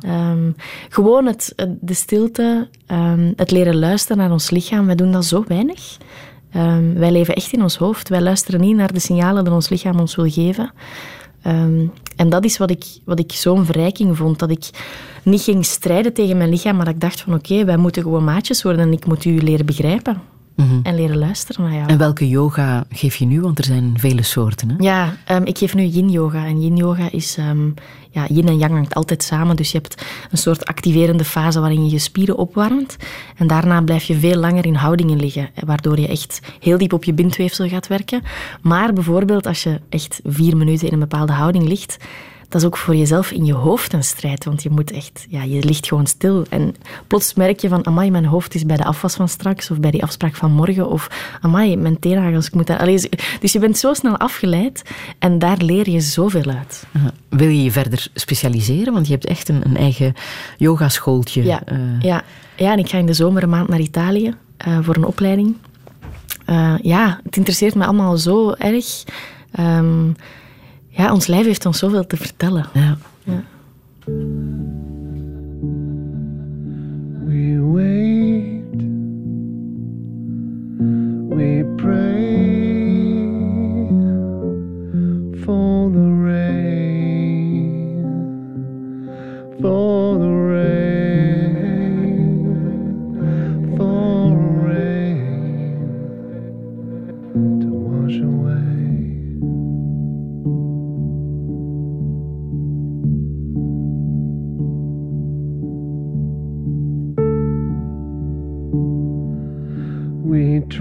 Ehm, gewoon het, de stilte, ehm, het leren luisteren naar ons lichaam. Wij doen dat zo weinig. Ehm, wij leven echt in ons hoofd. Wij luisteren niet naar de signalen die ons lichaam ons wil geven. En dat is wat ik, wat ik zo'n verrijking vond. Dat ik niet ging strijden tegen mijn lichaam, maar dat ik dacht van oké, wij moeten gewoon maatjes worden en ik moet u leren begrijpen. En leren luisteren naar jou. En welke yoga geef je nu? Want er zijn vele soorten. Hè? Ja, ehm, ik geef nu yin-yoga. En yin-yoga is... ehm, ja, yin en yang hangt altijd samen. Dus je hebt een soort activerende fase waarin je je spieren opwarmt. En daarna blijf je veel langer in houdingen liggen. eh, Waardoor je echt heel diep op je bindweefsel gaat werken. Maar bijvoorbeeld als je echt vier minuten in een bepaalde houding ligt... Dat is ook voor jezelf in je hoofd een strijd. Want je moet echt... Ja, je ligt gewoon stil. En plots merk je van... Amai, mijn hoofd is bij de afwas van straks. Of bij die afspraak van morgen. Of... Amai, mijn teennagels, ik moet daar... Allee, dus je bent zo snel afgeleid. En daar leer je zoveel uit. Wil je je verder specialiseren? Want je hebt echt een, een eigen yogaschooltje. Ja, eh, ja. ja, en ik ga in de zomer een maand naar Italië eh, voor een opleiding. Eh, ja, het interesseert me allemaal zo erg. Ehm, ja, ons lijf heeft ons zoveel te vertellen. ja. We wait, we pray for the rain, for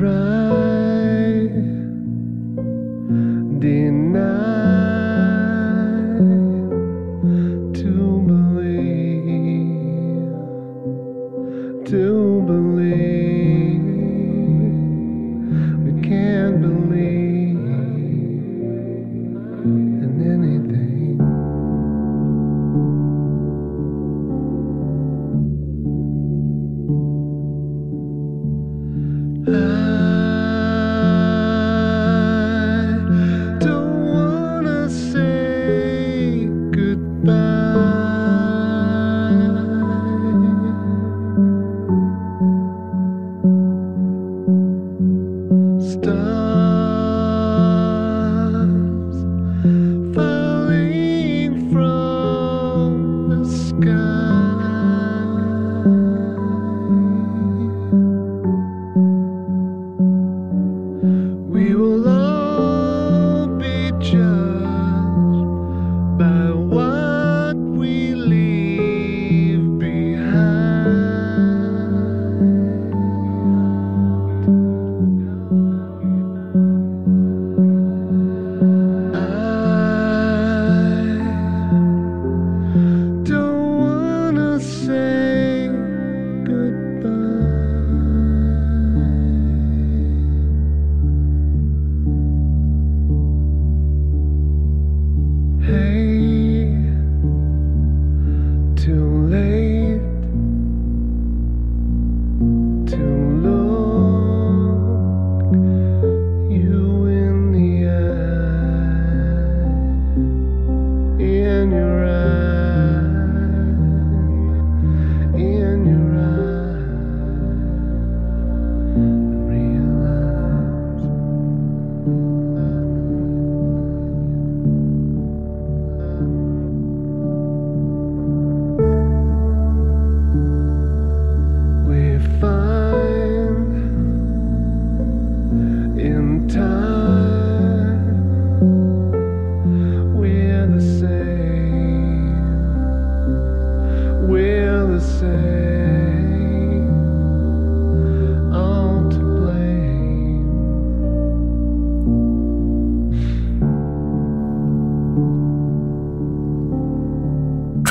try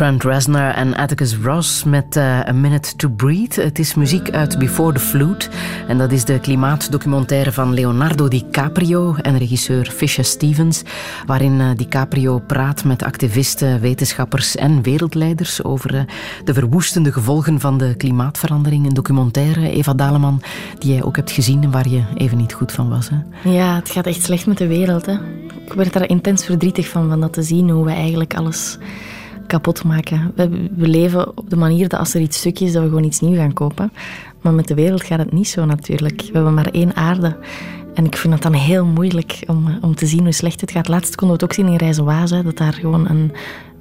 Trent Reznor en Atticus Ross met uh, A Minute to Breathe. Het is muziek uit Before the Flute. En dat is de klimaatdocumentaire van Leonardo DiCaprio en regisseur Fisher Stevens. Waarin uh, DiCaprio praat met activisten, wetenschappers en wereldleiders over uh, de verwoestende gevolgen van de klimaatverandering. Een documentaire, Eva Daleman, die jij ook hebt gezien en waar je even niet goed van was. Hè? Ja, het gaat echt slecht met de wereld. Hè? Ik werd daar intens verdrietig van, van dat te zien, hoe we eigenlijk alles kapot maken. We, we, leven op de manier dat als er iets stuk is, dat we gewoon iets nieuws gaan kopen. Maar met de wereld gaat het niet zo natuurlijk. We hebben maar één aarde. En ik vind het dan heel moeilijk om, om te zien hoe slecht het gaat. Laatst konden we het ook zien in Rijzenwaas, dat daar gewoon een,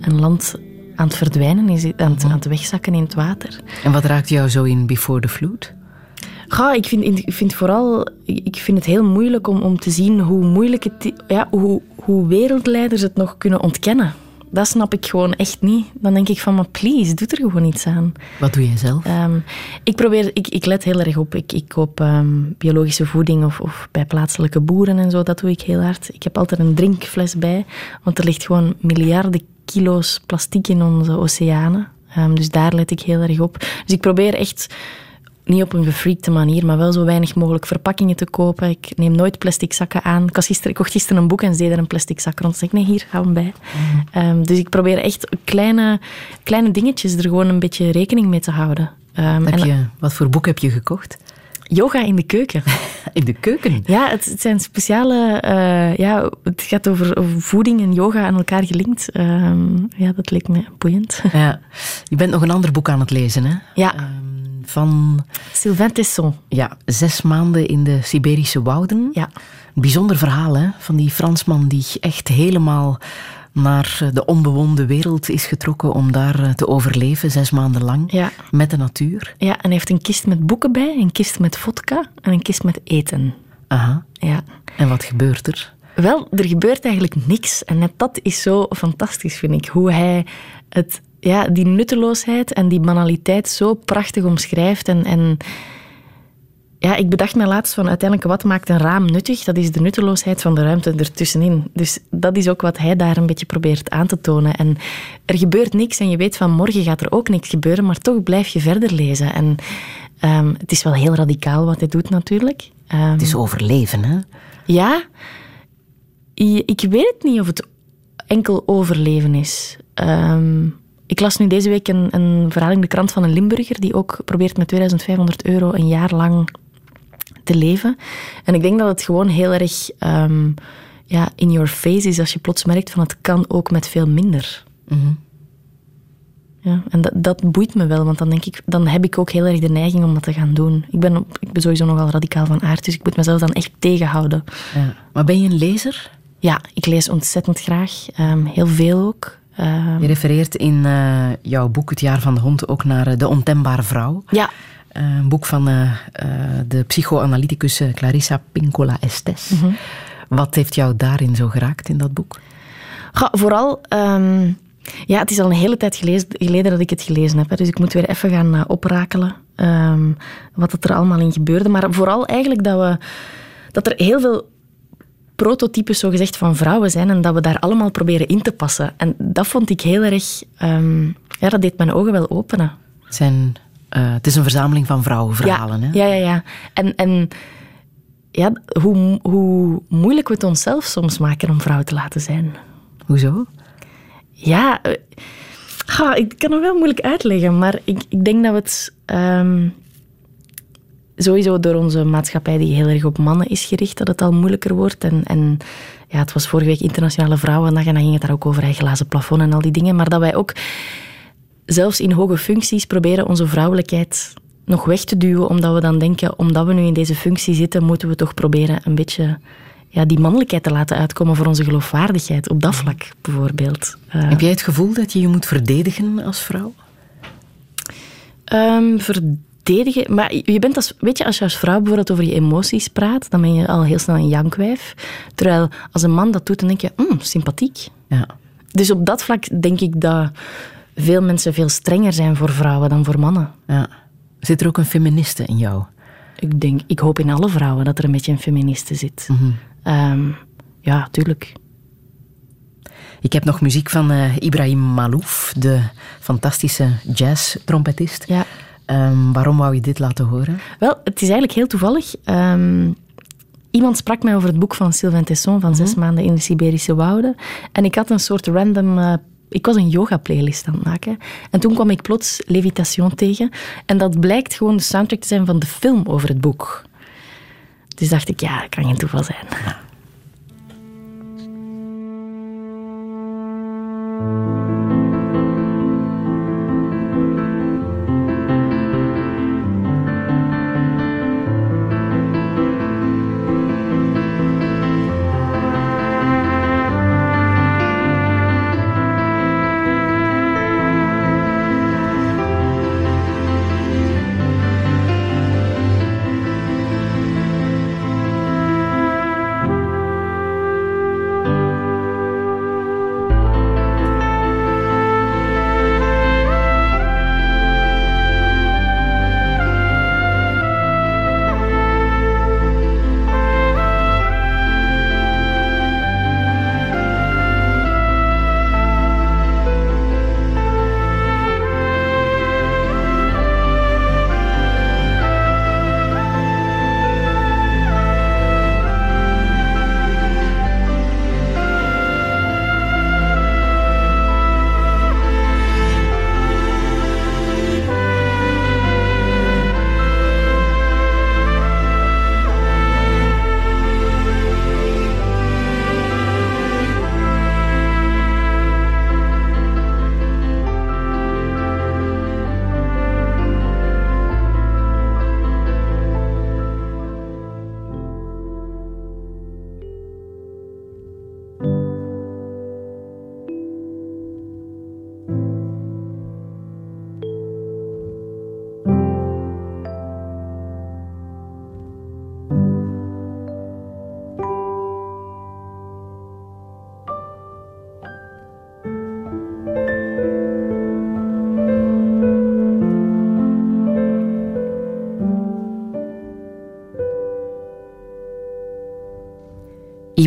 een land aan het verdwijnen is, aan het, aan het wegzakken in het water. En wat raakt jou zo in Before the Flood? Ja, ik vind, ik vind vooral ik vind het heel moeilijk om, om te zien hoe moeilijk het ja, hoe, hoe wereldleiders het nog kunnen ontkennen dat snap ik gewoon echt niet. Dan denk ik van, maar please, doe er gewoon iets aan. Wat doe je zelf? Um, ik, probeer, ik, ik let heel erg op. Ik, ik koop um, biologische voeding of, of bij plaatselijke boeren en zo. Dat doe ik heel hard. Ik heb altijd een drinkfles bij, want er ligt gewoon miljarden kilo's plastic in onze oceanen. Um, dus daar let ik heel erg op. Dus ik probeer echt niet op een gefreakte manier, maar wel zo weinig mogelijk verpakkingen te kopen. Ik neem nooit plastic zakken aan. Ik, gisteren, ik kocht gisteren een boek en ze deden er een plastic zak rond. Dus ik nee, hier, hou hem bij. Mm. dus ik probeer echt kleine, kleine dingetjes er gewoon een beetje rekening mee te houden. Um, heb je, wat voor boek heb je gekocht? Yoga in de keuken. In de keuken? Ja, het, het zijn speciale... Uh, ja, het gaat over, over, voeding en yoga aan elkaar gelinkt. Um, ja, dat leek me boeiend. Ja. Je bent nog een ander boek aan het lezen, hè? Ja. Van... Sylvain Tesson. Ja, zes maanden in de Siberische wouden. Ja. Een bijzonder verhaal, hè? Van die Fransman die echt helemaal naar de onbewoonde wereld is getrokken om daar eh, te overleven, zes maanden lang, ja. met de natuur. Ja, en hij heeft een kist met boeken bij, een kist met vodka en een kist met eten. Aha. Ja. En wat gebeurt er? Wel, er gebeurt eigenlijk niks. En net dat is zo fantastisch, vind ik. Hoe hij het ja, die nutteloosheid en die banaliteit zo prachtig omschrijft. En, en ja, ik bedacht me laatst van uiteindelijk wat maakt een raam nuttig? Dat is de nutteloosheid van de ruimte ertussenin. Dus dat is ook wat hij daar een beetje probeert aan te tonen. En er gebeurt niks en je weet van morgen gaat er ook niks gebeuren, maar toch blijf je verder lezen. En um, het is wel heel radicaal wat hij doet natuurlijk. Um, het is overleven, hè? Ja. Ik weet niet of het enkel overleven is. Um, ik las nu deze week een, een verhaal in de krant van een Limburger die ook probeert met 2500 euro een jaar lang te leven. En ik denk dat het gewoon heel erg um, ja, in your face is als je plots merkt van het kan ook met veel minder. Mm -hmm. Ja, en dat, dat boeit me wel, want dan, denk ik, dan heb ik ook heel erg de neiging om dat te gaan doen. Ik ben, ik ben sowieso nogal radicaal van aard, dus ik moet mezelf dan echt tegenhouden. Ja. Maar ben je een lezer? Ja, ik lees ontzettend graag. Um, heel veel ook. Je refereert in uh, jouw boek Het jaar van de hond ook naar uh, De ontembare vrouw. Ja. Uh, een boek van de psychoanalyticus Clarissa Pincola Estes. Mm -hmm. Wat heeft jou daarin zo geraakt in dat boek? Ja, vooral... Um, ja, het is al een hele tijd gelezen, geleden dat ik het gelezen heb. Hè, dus ik moet weer even gaan oprakelen um, wat er allemaal in gebeurde. Maar vooral eigenlijk dat, we, dat er heel veel prototypes zogezegd van vrouwen zijn en dat we daar allemaal proberen in te passen. En dat vond ik heel erg... Um, ja, dat deed mijn ogen wel openen. Het, zijn, uh, het is een verzameling van vrouwenverhalen, ja, hè? Ja, ja, ja. En, en ja, hoe, hoe moeilijk we het onszelf soms maken om vrouw te laten zijn. Hoezo? Ja, uh, ga, ik kan het wel moeilijk uitleggen, maar ik, ik denk dat we het... Um, sowieso door onze maatschappij die heel erg op mannen is gericht, dat het al moeilijker wordt. En, en ja, het was vorige week Internationale Vrouwendag en dan ging het daar ook over hij glazen plafond en al die dingen. Maar dat wij ook zelfs in hoge functies proberen onze vrouwelijkheid nog weg te duwen, omdat we dan denken, omdat we nu in deze functie zitten, moeten we toch proberen een beetje ja, die mannelijkheid te laten uitkomen voor onze geloofwaardigheid. Op dat vlak bijvoorbeeld. Uh, Heb jij het gevoel dat je je moet verdedigen als vrouw? Um, verdedigen. Maar je bent als, weet je, als je als vrouw bijvoorbeeld over je emoties praat, dan ben je al heel snel een jankwijf. Terwijl als een man dat doet, dan denk je, mm, sympathiek. Ja. Dus op dat vlak denk ik dat veel mensen veel strenger zijn voor vrouwen dan voor mannen. Ja. Zit er ook een feministe in jou? Ik denk, ik hoop in alle vrouwen dat er een beetje een feministe zit. Mm -hmm. um, ja, tuurlijk. Ik heb nog muziek van uh, Ibrahim Malouf, de fantastische jazz-trompetist. Ja. Um, waarom wou je dit laten horen? Wel, het is eigenlijk heel toevallig. Um, iemand sprak mij over het boek van Sylvain Tesson van Zes mhm. maanden in de Siberische wouden. En ik had een soort random... Uh, ik was een yoga-playlist aan het maken. En toen kwam ik plots Levitation tegen. En dat blijkt gewoon de soundtrack te zijn van de film over het boek. Dus dacht ik, ja, dat kan geen toeval zijn. Ja.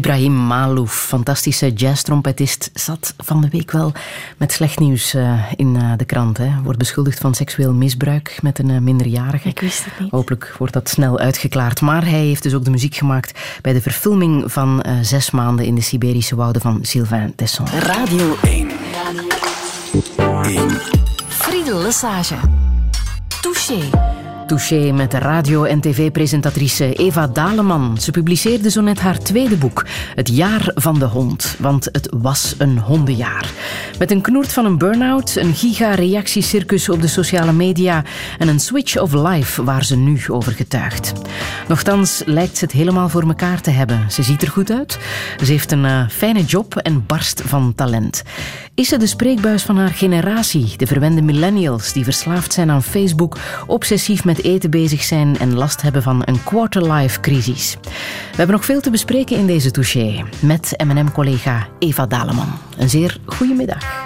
Ibrahim Malouf, fantastische jazztrompetist, zat van de week wel met slecht nieuws uh, in uh, de krant. Hè. Wordt beschuldigd van seksueel misbruik met een uh, minderjarige. Ik wist het niet. Hopelijk wordt dat snel uitgeklaard. Maar hij heeft dus ook de muziek gemaakt bij de verfilming van Zes maanden in de Siberische wouden van Sylvain Tesson. Radio 1. 1. Friedel Lesage. Touché. Met de radio- en tv-presentatrice Eva Daleman. Ze publiceerde zo net haar tweede boek, Het Jaar van de Hond. Want het was een hondenjaar. Met een knoert van een burn-out, een giga-reactiecircus op de sociale media en een switch of life waar ze nu over getuigt. Nochtans lijkt ze het helemaal voor elkaar te hebben. Ze ziet er goed uit. Ze heeft een uh, fijne job en barst van talent. Is ze de spreekbuis van haar generatie, de verwende millennials die verslaafd zijn aan Facebook, obsessief met eten bezig zijn en last hebben van een quarter-life-crisis? We hebben nog veel te bespreken in deze touché met M&M-collega Eva Daleman. Een zeer goede middag.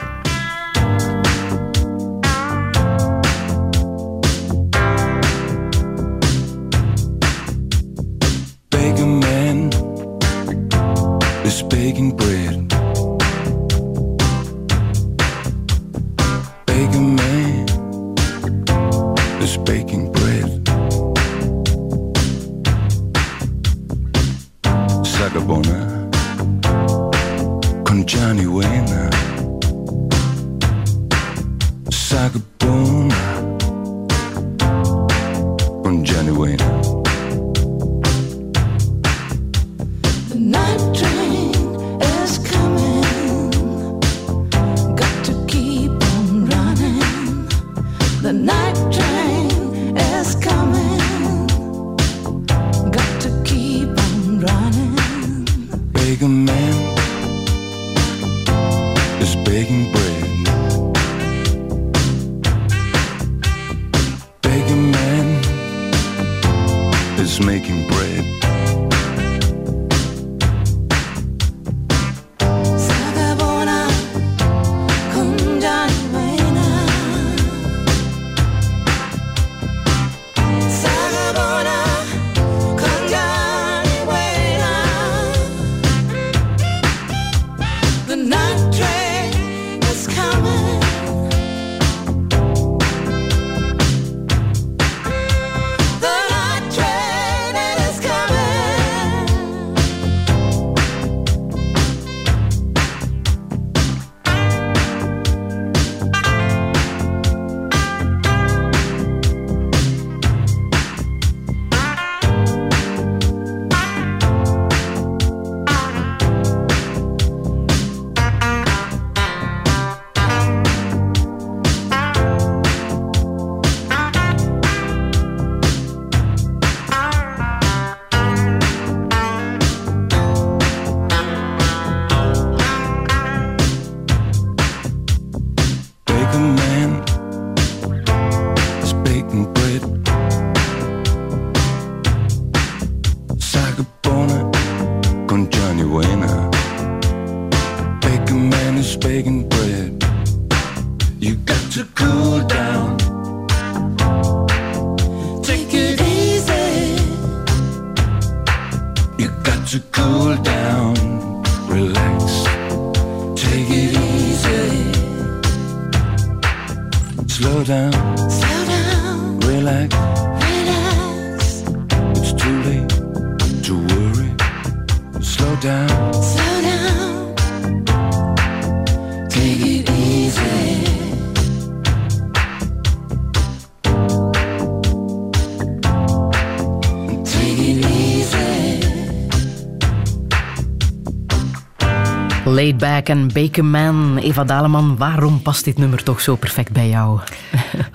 Laid Back en Bacon Man. Eva Daleman, waarom past dit nummer toch zo perfect bij jou?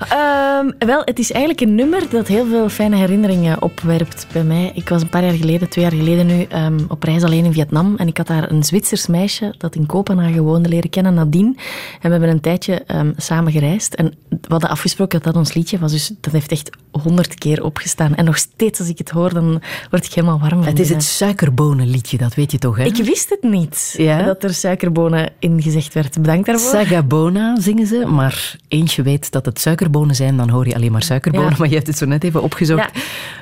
Ehm, wel, het is eigenlijk een nummer dat heel veel fijne herinneringen opwerpt bij mij. Ik was een paar jaar geleden, twee jaar geleden nu, ehm, op reis alleen in Vietnam. En ik had daar een Zwitsers meisje dat in Kopenhagen woonde leren kennen, Nadine. En we hebben een tijdje ehm, samen gereisd. En we hadden afgesproken dat dat ons liedje was. Dus dat heeft echt honderd keer opgestaan. En nog steeds als ik het hoor, dan word ik helemaal warm van Het is binnen. het suikerbonenliedje, dat weet je toch, hè? Ik wist het niet, Ja? dat er suikerbonen in gezegd werd. Bedankt daarvoor. Sagabona zingen ze, maar eens je weet dat het suikerbonen zijn, dan hoor je alleen maar suikerbonen. Ja. Maar je hebt het zo net even opgezocht.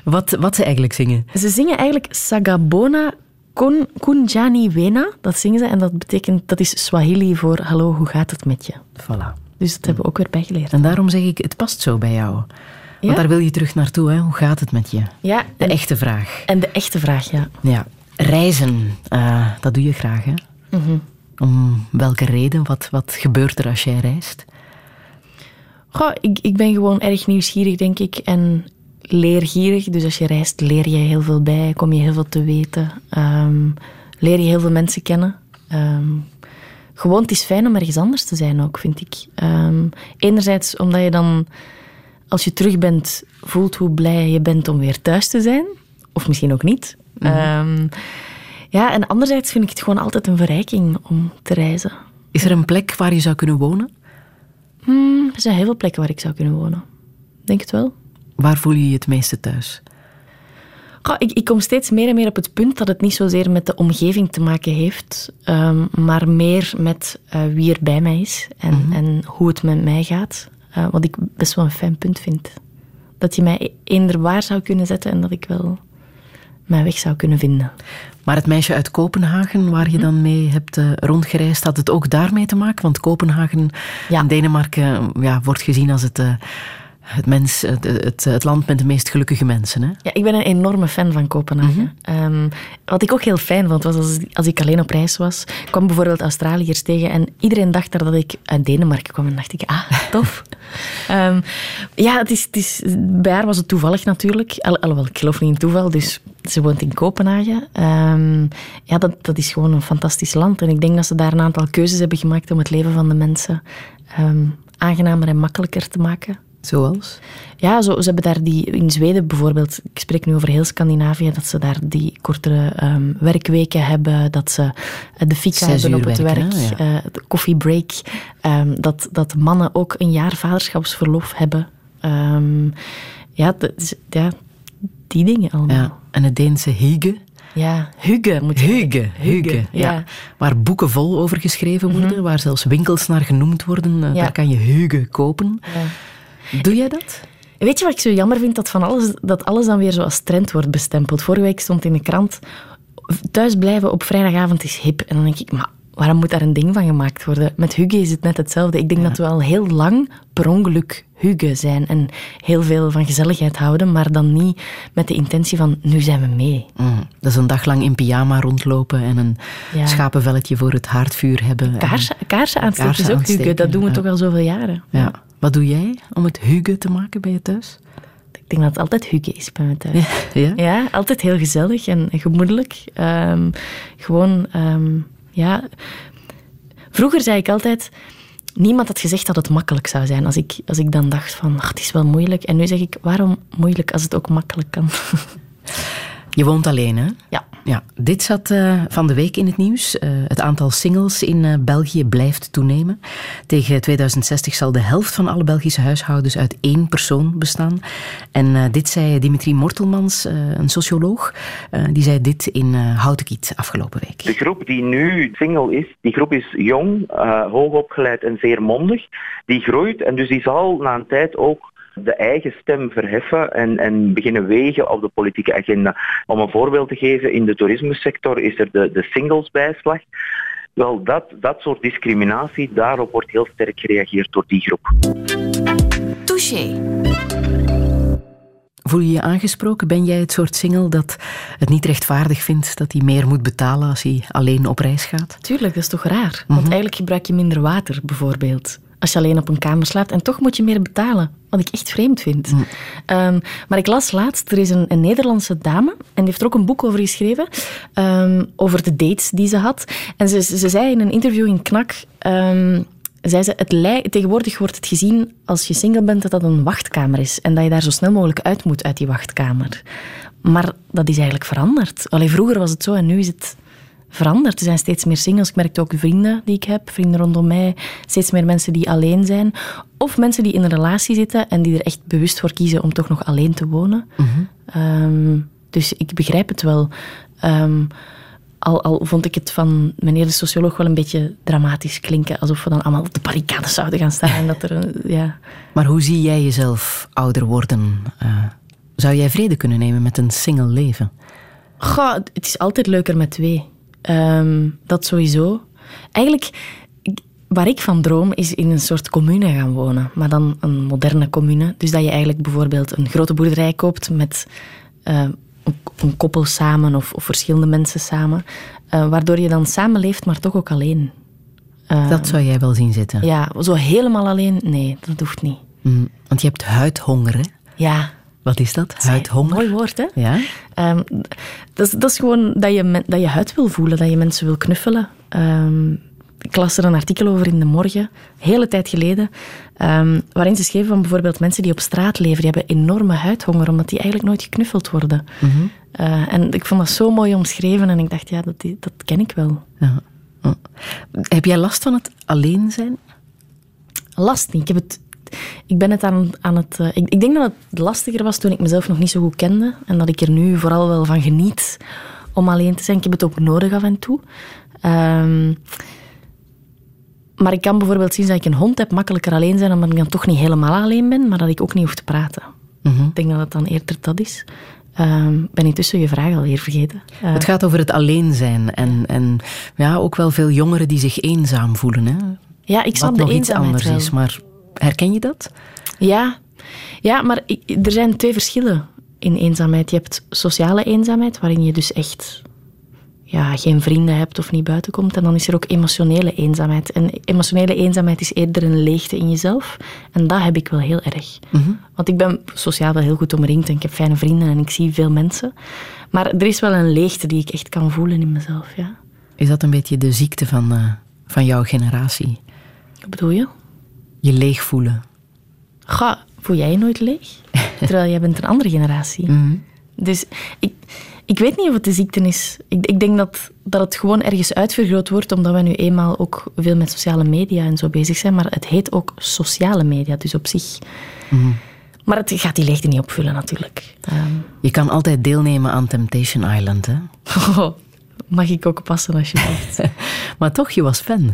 Wat, wat ze eigenlijk zingen. Ze zingen eigenlijk Sagabona Kun, Kunjani Wena, dat zingen ze. En dat betekent, dat is Swahili voor hallo, hoe gaat het met je? Voilà. Dus dat hebben we ook weer bijgeleerd. En daarom zeg ik, het past zo bij jou. Ja? Want daar wil je terug naartoe, hè? Hoe gaat het met je? Ja, De echte vraag. en de echte vraag, ja. Ja. Reizen, eh, dat doe je graag, hè? Mhm. Om welke reden? Wat, wat gebeurt er als jij reist? Goh, ik, ik ben gewoon erg nieuwsgierig, denk ik. En leergierig. Dus als je reist, leer je heel veel bij. Kom je heel veel te weten. Ehm, leer je heel veel mensen kennen. Ehm, gewoon, het is fijn om ergens anders te zijn ook, vind ik. Ehm, enerzijds omdat je dan, als je terug bent, voelt hoe blij je bent om weer thuis te zijn. Of misschien ook niet. Ehm, ja, en anderzijds vind ik het gewoon altijd een verrijking om te reizen. Is er een plek waar je zou kunnen wonen? Hmm, er zijn heel veel plekken waar ik zou kunnen wonen. Denk het wel. Waar voel je je het meeste thuis? Goh, ik, ik kom steeds meer en meer op het punt dat het niet zozeer met de omgeving te maken heeft, ehm, maar meer met eh, wie er bij mij is en, en hoe het met mij gaat. Eh, wat ik best wel een fijn punt vind. Dat je mij eender waar zou kunnen zetten en dat ik wel mijn weg zou kunnen vinden. Maar het meisje uit Kopenhagen, waar je Mhm. dan mee hebt eh, rondgereisd, had het ook daarmee te maken? Want Kopenhagen Ja. in Denemarken ja, wordt gezien als het, eh, het, mens, het, het, het land met de meest gelukkige mensen. Hè? Ja, ik ben een enorme fan van Kopenhagen. Ehm, wat ik ook heel fijn vond, was als, als ik alleen op reis was, kwam bijvoorbeeld Australiërs tegen en iedereen dacht daar dat ik uit Denemarken kwam. En dacht ik, ah, tof. Ehm, ja, het is, het is, bij haar was het toevallig natuurlijk. Al, alhoewel, ik geloof niet in toeval, dus ze woont in Kopenhagen. Ehm, ja, dat, dat is gewoon een fantastisch land. En ik denk dat ze daar een aantal keuzes hebben gemaakt om het leven van de mensen aangenamer en makkelijker te maken. Zoals? Ja, zo, ze hebben daar die, in Zweden bijvoorbeeld, ik spreek nu over heel Scandinavië, dat ze daar die kortere ehm, werkweken hebben, dat ze eh, de fika hebben op het werk, hè? Ja. eh, de koffiebreak, ehm, dat, dat mannen ook een jaar vaderschapsverlof hebben. Ehm, ja, ja, die dingen allemaal. Ja. En het Deense hygge. Ja, hugge moet je Ja. ja. Mhm. Waar boeken vol over geschreven worden, waar zelfs winkels naar genoemd worden. eh, Ja. Daar kan je hygge kopen. Doe jij dat? Weet je wat ik zo jammer vind? Dat, van alles, dat alles dan weer zo als trend wordt bestempeld. Vorige week stond in de krant... Thuis blijven op vrijdagavond is hip. En dan denk ik, maar waarom moet daar een ding van gemaakt worden? Met Hugge is het net hetzelfde. Ik denk dat we al heel lang per ongeluk Hugge zijn. En heel veel van gezelligheid houden. Maar dan niet met de intentie van, nu zijn we mee. Mm. Dat is een dag lang in pyjama rondlopen en een Ja. schapenvelletje voor het haardvuur hebben. En- Kaarsen, kaarsen aansteken Kaarsen is ook aansteken, Hugge. Dat doen we ja. toch al zoveel jaren. Ja. Wat doe jij om het hygge te maken bij je thuis? Ik denk dat het altijd Hugge is bij me thuis. Ja? Ja, altijd heel gezellig en gemoedelijk. Ehm, gewoon, ehm, ja. Vroeger zei ik altijd. Niemand had gezegd dat het makkelijk zou zijn. Als ik, als ik dan dacht van, ach, het is wel moeilijk. En nu zeg ik, waarom moeilijk als het ook makkelijk kan? Je woont alleen, hè? Ja. Ja, dit zat uh, van de week in het nieuws. Uh, het aantal singles in uh, België blijft toenemen. Tegen 2060 zal de helft van alle Belgische huishoudens uit één persoon bestaan. En dit zei Dimitri Mortelmans, een socioloog. die zei dit in Houtenkiet afgelopen week. De groep die nu single is, die groep is jong, hoogopgeleid en zeer mondig. Die groeit en dus die zal na een tijd ook de eigen stem verheffen en, en beginnen wegen op de politieke agenda. Om een voorbeeld te geven, in de toerismesector is er de, de singlesbijslag. Wel, dat, dat soort discriminatie, daarop wordt heel sterk gereageerd door die groep. Touché. Voel je je aangesproken? Ben jij het soort single dat het niet rechtvaardig vindt dat hij meer moet betalen als hij alleen op reis gaat? Tuurlijk, dat is toch raar? Want mhm. eigenlijk gebruik je minder water, bijvoorbeeld als je alleen op een kamer slaapt. En toch moet je meer betalen, wat ik echt vreemd vind. Mm. Ehm, maar ik las laatst, er is een, een, Nederlandse dame, en die heeft er ook een boek over geschreven, um, over de dates die ze had. En ze, ze zei in een interview in Knak... Um, zei ze, het tegenwoordig wordt het gezien als je single bent dat dat een wachtkamer is en dat je daar zo snel mogelijk uit moet uit die wachtkamer. Maar dat is eigenlijk veranderd. Alleen vroeger was het zo en nu is het veranderd. Er zijn steeds meer singles. Ik merk ook vrienden die ik heb, vrienden rondom mij. Steeds meer mensen die alleen zijn. Of mensen die in een relatie zitten en die er echt bewust voor kiezen om toch nog alleen te wonen. Mhm. Ehm, dus ik begrijp het wel. Ehm, al, al, vond ik het van meneer de socioloog wel een beetje dramatisch klinken. Alsof we dan allemaal op de barricades zouden gaan staan. En dat er, ja. Maar hoe zie jij jezelf ouder worden? Uh, zou jij vrede kunnen nemen met een single leven? Goh, het is altijd leuker met twee. Um, dat sowieso. Eigenlijk, waar ik van droom, is in een soort commune gaan wonen. Maar dan een moderne commune. Dus dat je eigenlijk bijvoorbeeld een grote boerderij koopt met uh, een koppel samen of, of verschillende mensen samen. Uh, waardoor je dan samenleeft, maar toch ook alleen. Uh, dat zou jij wel zien zitten? Ja, zo helemaal alleen, nee, dat hoeft niet. Mm, want je hebt huidhonger, hè? Ja, wat is dat? Huidhonger? Mooi woord, hè? Ja. Um, dat, is, dat is gewoon dat je, dat je huid wil voelen, dat je mensen wil knuffelen. Um, ik las er een artikel over in de morgen, hele tijd geleden, um, waarin ze schreven van bijvoorbeeld mensen die op straat leven, die hebben enorme huidhonger, omdat die eigenlijk nooit geknuffeld worden. Mm -hmm. uh, en ik vond dat zo mooi omschreven en ik dacht, ja, dat, dat ken ik wel. Ja. Oh. Heb jij last van het alleen zijn? Last niet. Ik heb het ik ben het aan, aan het... Uh, ik, ik, denk dat het lastiger was toen ik mezelf nog niet zo goed kende. En dat ik er nu vooral wel van geniet om alleen te zijn. Ik heb het ook nodig af en toe. Um, maar ik kan bijvoorbeeld zien dat ik een hond heb makkelijker alleen zijn, omdat ik dan toch niet helemaal alleen ben, maar dat ik ook niet hoef te praten. Mm -hmm. Ik denk dat het dan eerder dat is. Um, ben intussen je vraag alweer vergeten. Uh, het gaat over het alleen zijn en, en ja, ook wel veel jongeren die zich eenzaam voelen. Hè? Ja, ik snap Wat de nog iets anders wel. is, maar Herken je dat? Ja, ja maar er zijn twee verschillen in eenzaamheid. Je hebt sociale eenzaamheid, waarin je dus echt ja, geen vrienden hebt of niet buiten komt. En dan is er ook emotionele eenzaamheid. En emotionele eenzaamheid is eerder een leegte in jezelf. En dat heb ik wel heel erg. Mhm. Want ik ben sociaal wel heel goed omringd en ik heb fijne vrienden en ik zie veel mensen. Maar er is wel een leegte die ik echt kan voelen in mezelf, ja. Is dat een beetje de ziekte van, uh, van jouw generatie? Wat bedoel je? Je leeg voelen. Ga, voel jij je nooit leeg? Terwijl jij bent een andere generatie. Mm Dus ik, ik weet niet of het de ziekte is. Ik, ik denk dat, dat het gewoon ergens uitvergroot wordt, omdat we nu eenmaal ook veel met sociale media en zo bezig zijn. Maar het heet ook sociale media, dus op zich. Mm Maar het gaat die leegte niet opvullen, natuurlijk. Um, je kan altijd deelnemen aan Temptation Island, hè? Oh, mag ik ook passen, alsjeblieft. maar toch, je was fan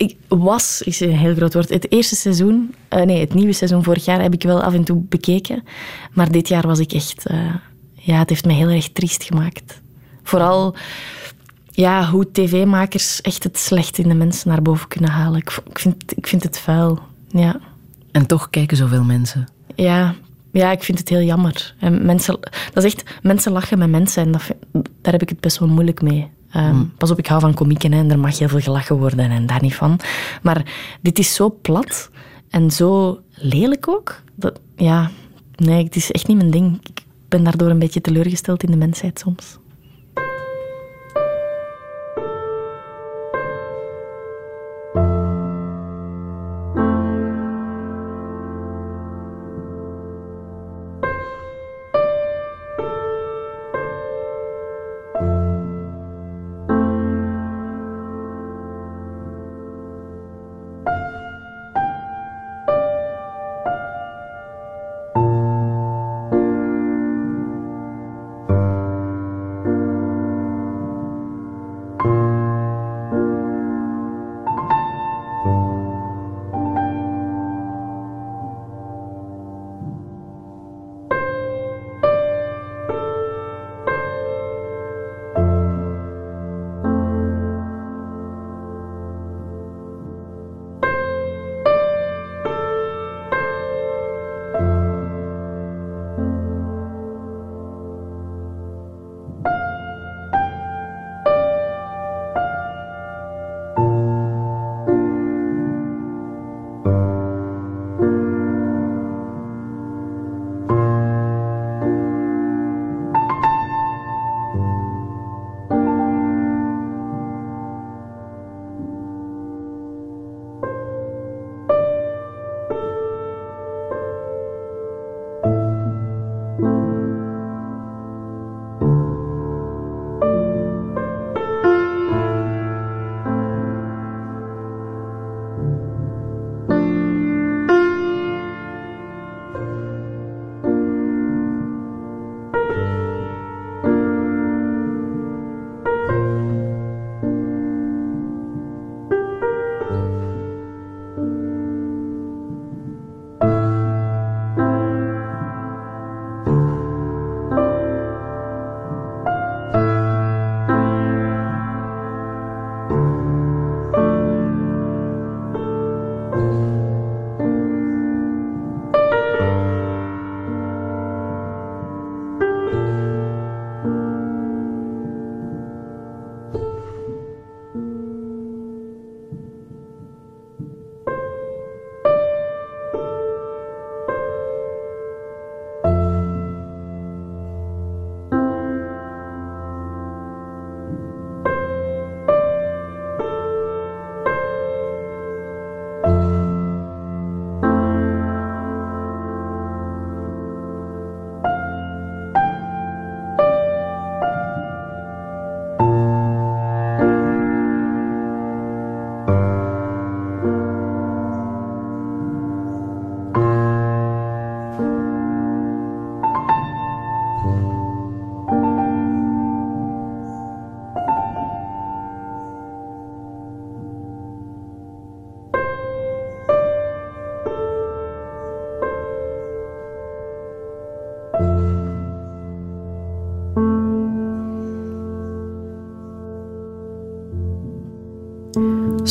ik was, is een heel groot woord. Het eerste seizoen, uh, nee, het nieuwe seizoen vorig jaar heb ik wel af en toe bekeken. Maar dit jaar was ik echt, uh, ja, het heeft me heel erg triest gemaakt. Vooral ja, hoe tv-makers echt het slecht in de mensen naar boven kunnen halen. Ik, ik, vind, ik vind het vuil, ja. En toch kijken zoveel mensen. Ja, ja, ik vind het heel jammer. En mensen, dat is echt, mensen lachen met mensen en dat, daar heb ik het best wel moeilijk mee. Um, Pas op, ik hou van komieken en er mag heel veel gelachen worden en daar niet van. Maar dit is zo plat en zo lelijk ook. Dat, ja, nee, het is echt niet mijn ding. Ik ben daardoor een beetje teleurgesteld in de mensheid soms.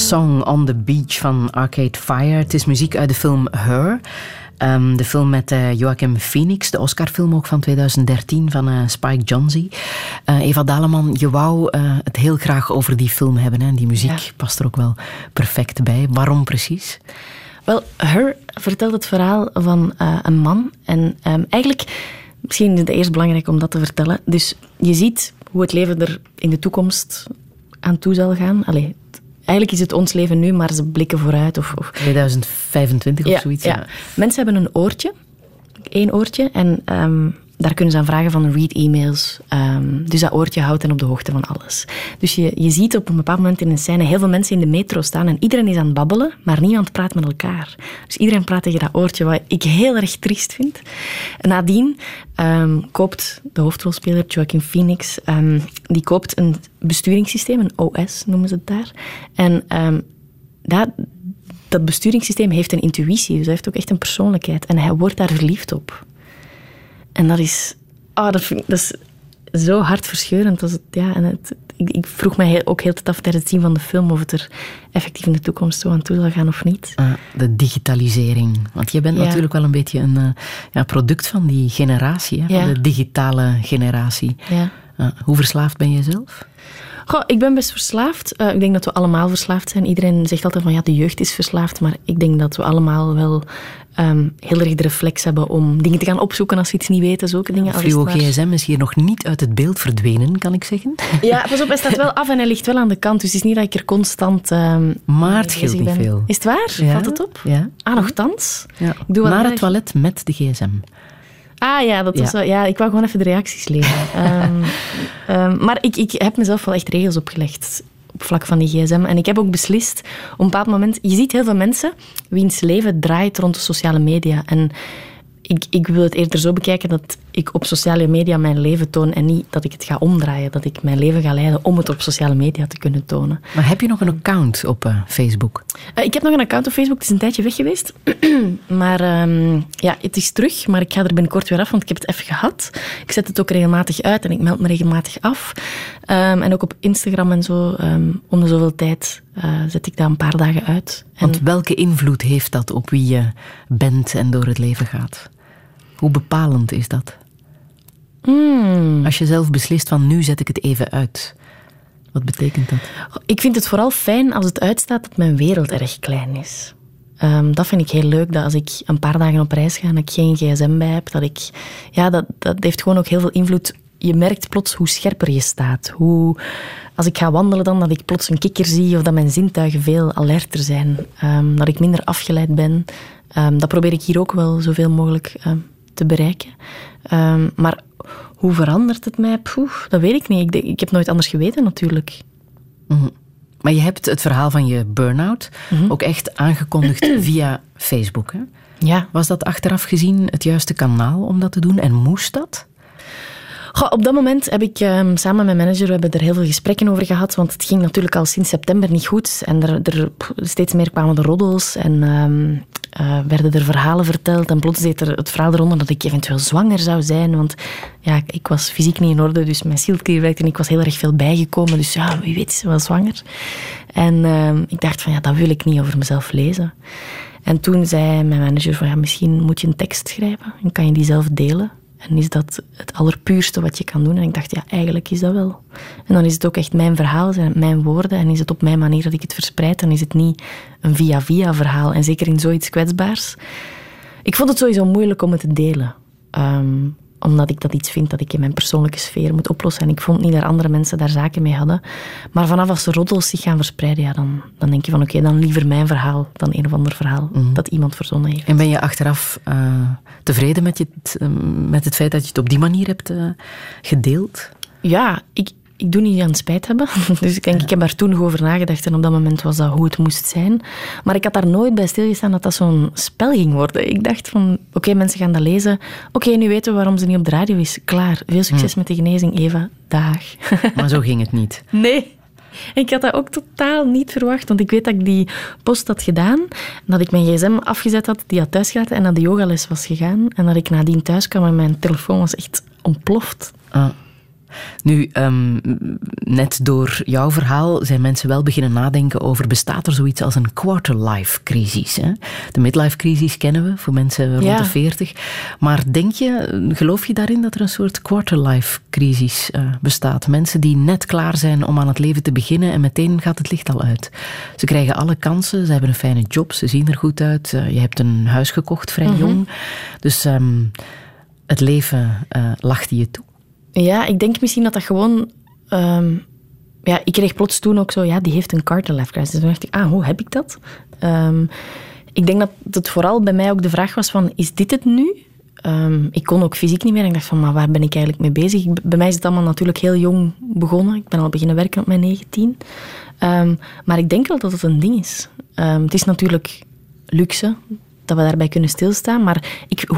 Song on the Beach van Arcade Fire. Het is muziek uit de film Her. Um, de film met uh, Joachim Phoenix, de Oscarfilm ook van 2013 van uh, Spike Jonze. Uh, Eva Daleman, je wou het heel graag over die film hebben. Hè? Die muziek ja. past er ook wel perfect bij. Waarom precies? Wel, Her vertelt het verhaal van een man. En um, eigenlijk, misschien is het eerst belangrijk om dat te vertellen. Dus je ziet hoe het leven er in de toekomst aan toe zal gaan. Allee, eigenlijk is het ons leven nu, maar ze blikken vooruit. Of, of... 2025 of zoiets. Ja. Mensen hebben een oortje, één oortje, en um, daar kunnen ze aan vragen van read-e-mails. Um, dus dat oortje houdt hen op de hoogte van alles. Dus je, je ziet op een bepaald moment in een scène heel veel mensen in de metro staan en iedereen is aan het babbelen, maar niemand praat met elkaar. Dus iedereen praat tegen dat oortje, wat ik heel erg triest vind. En nadien um, koopt de hoofdrolspeler Joaquin Phoenix, um, die koopt een besturingssysteem, een OS noemen ze het daar. En dat, dat besturingssysteem heeft een intuïtie, dus hij heeft ook echt een persoonlijkheid. En hij wordt daar verliefd op. En dat is, oh, dat, vind, dat is zo hartverscheurend. Dat het, ja, en het, ik, ik, vroeg mij ook heel tijd af tijdens het zien van de film of het er effectief in de toekomst zo aan toe zal gaan of niet. Uh, de digitalisering. Want je bent ja. natuurlijk wel een beetje een uh, ja, product van die generatie, hè? Ja. de digitale generatie. Ja. Uh, hoe verslaafd ben je zelf? Goh, ik ben best verslaafd. Uh, ik denk dat we allemaal verslaafd zijn. Iedereen zegt altijd van ja, de jeugd is verslaafd. Maar ik denk dat we allemaal wel um, heel erg de reflex hebben om dingen te gaan opzoeken als we iets niet weten. Zulke dingen. Fluo gsm is hier nog niet uit het beeld verdwenen, kan ik zeggen. Ja, pas op, hij staat wel af en hij ligt wel aan de kant. Dus het is niet dat ik er constant um, Maar het scheelt niet ben. veel. Is het waar? Ja. Valt het op? Ja. Ah, nogthans? Ja. Ik doe Naar het toilet met de gsm. Ah ja, dat was ja. Wel, ja, ik wou gewoon even de reacties lezen. um, um, maar ik, ik heb mezelf wel echt regels opgelegd op vlak van die gsm. En ik heb ook beslist, op een bepaald moment... Je ziet heel veel mensen wiens leven draait rond de sociale media. En ik, ik wil het eerder zo bekijken dat ik op sociale media mijn leven toon en niet dat ik het ga omdraaien. Dat ik mijn leven ga leiden om het op sociale media te kunnen tonen. Maar heb je nog een account op uh, Facebook? Uh, ik heb nog een account op Facebook. Het is een tijdje weg geweest. maar um, ja, het is terug. Maar ik ga er binnenkort weer af, want ik heb het even gehad. Ik zet het ook regelmatig uit en ik meld me regelmatig af. Um, en ook op Instagram en zo. Um, om de zoveel tijd uh, zet ik dat een paar dagen uit. Want en... welke invloed heeft dat op wie je bent en door het leven gaat? Hoe bepalend is dat? Mm. Als je zelf beslist van nu zet ik het even uit. Wat betekent dat? Ik vind het vooral fijn als het uitstaat dat mijn wereld erg klein is. Um, dat vind ik heel leuk, dat als ik een paar dagen op reis ga en ik geen gsm bij heb, dat ik... Ja, dat, dat heeft gewoon ook heel veel invloed. Je merkt plots hoe scherper je staat. Hoe, als ik ga wandelen dan, dat ik plots een kikker zie of dat mijn zintuigen veel alerter zijn. Um, dat ik minder afgeleid ben. Um, dat probeer ik hier ook wel zoveel mogelijk te bereiken. Maar hoe verandert het mij? Poeh, dat weet ik niet. Ik, ik heb nooit anders geweten, natuurlijk. Mm -hmm. Maar je hebt het verhaal van je burn-out mm -hmm. ook echt aangekondigd via Facebook. Hè? Ja. Was dat achteraf gezien het juiste kanaal om dat te doen? En moest dat? Goh, op dat moment heb ik um, samen met mijn manager we hebben er heel veel gesprekken over gehad. Want het ging natuurlijk al sinds september niet goed. En er, er steeds meer kwamen de roddels. En um, uh, werden er verhalen verteld. En plots deed er het verhaal eronder dat ik eventueel zwanger zou zijn. Want ja, ik was fysiek niet in orde, dus mijn zielklier werkte. En ik was heel erg veel bijgekomen. Dus ja, wie weet is wel zwanger. En uh, ik dacht van ja, dat wil ik niet over mezelf lezen. En toen zei mijn manager van ja, misschien moet je een tekst schrijven. En kan je die zelf delen. En is dat het allerpuurste wat je kan doen? En ik dacht, ja, eigenlijk is dat wel. En dan is het ook echt mijn verhaal, zijn het mijn woorden. En is het op mijn manier dat ik het verspreid. Dan is het niet een via-via verhaal. En zeker in zoiets kwetsbaars. Ik vond het sowieso moeilijk om het te delen. Um, omdat ik dat iets vind dat ik in mijn persoonlijke sfeer moet oplossen. En ik vond niet dat andere mensen daar zaken mee hadden. Maar vanaf als de roddels zich gaan verspreiden, ja, dan, dan denk je van oké, okay, dan liever mijn verhaal dan een of ander verhaal mm -hmm. dat iemand verzonnen heeft. En ben je achteraf uh, tevreden met, je, met het feit dat je het op die manier hebt uh, gedeeld? Ja, ik, ik doe niet aan spijt hebben. Dus ik denk, ja. ik heb daar toen nog over nagedacht en op dat moment was dat hoe het moest zijn. Maar ik had daar nooit bij stilgestaan dat dat zo'n spel ging worden. Ik dacht van, oké, okay, mensen gaan dat lezen. Oké, okay, nu weten we waarom ze niet op de radio is. Klaar. Veel succes hm. met de genezing, Eva. Dag. Maar zo ging het niet. Nee. Ik had dat ook totaal niet verwacht, want ik weet dat ik die post had gedaan, dat ik mijn gsm afgezet had, die had thuisgelaten en naar de yogales was gegaan. En dat ik nadien thuis kwam en mijn telefoon was echt ontploft. Ah. Nu, um, net door jouw verhaal zijn mensen wel beginnen nadenken over bestaat er zoiets als een quarterlife crisis. Hè? De midlife crisis kennen we voor mensen rond de 40. Maar denk je, geloof je daarin dat er een soort quarterlife crisis uh, bestaat? Mensen die net klaar zijn om aan het leven te beginnen en meteen gaat het licht al uit. Ze krijgen alle kansen, ze hebben een fijne job, ze zien er goed uit. Uh, je hebt een huis gekocht, vrij mm -hmm. jong. Dus um, het leven uh, lacht je toe. Ja, ik denk misschien dat dat gewoon... Um, ja, ik kreeg plots toen ook zo, ja, die heeft een quarter-life crisis. Dus toen dacht ik, ah, hoe heb ik dat? Um, ik denk dat het vooral bij mij ook de vraag was van, is dit het nu? Um, ik kon ook fysiek niet meer. Ik dacht van, maar waar ben ik eigenlijk mee bezig? Bij mij is het allemaal natuurlijk heel jong begonnen. Ik ben al beginnen werken op mijn 19. Um, maar ik denk wel dat het een ding is. Het is natuurlijk luxe dat we daarbij kunnen stilstaan. Maar ik,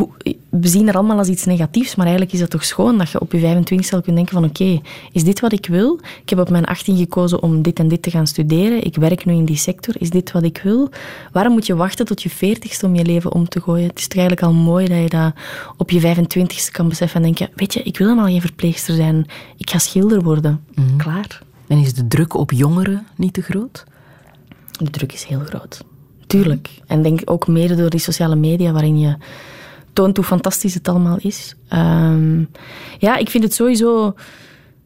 we zien er allemaal als iets negatiefs, maar eigenlijk is dat toch schoon dat je op je 25 al kunt denken van oké, okay, is dit wat ik wil? Ik heb op mijn 18 gekozen om dit en dit te gaan studeren. Ik werk nu in die sector. Is dit wat ik wil? Waarom moet je wachten tot je 40ste om je leven om te gooien? Het is toch eigenlijk al mooi dat je dat op je 25ste kan beseffen en denken, weet je, ik wil helemaal geen verpleegster zijn. Ik ga schilder worden. Mm-hmm. Klaar. En is de druk op jongeren niet te groot? De druk is heel groot. Tuurlijk. En denk ook mede door die sociale media, waarin je toont hoe fantastisch het allemaal is. Um, ja, ik vind het sowieso...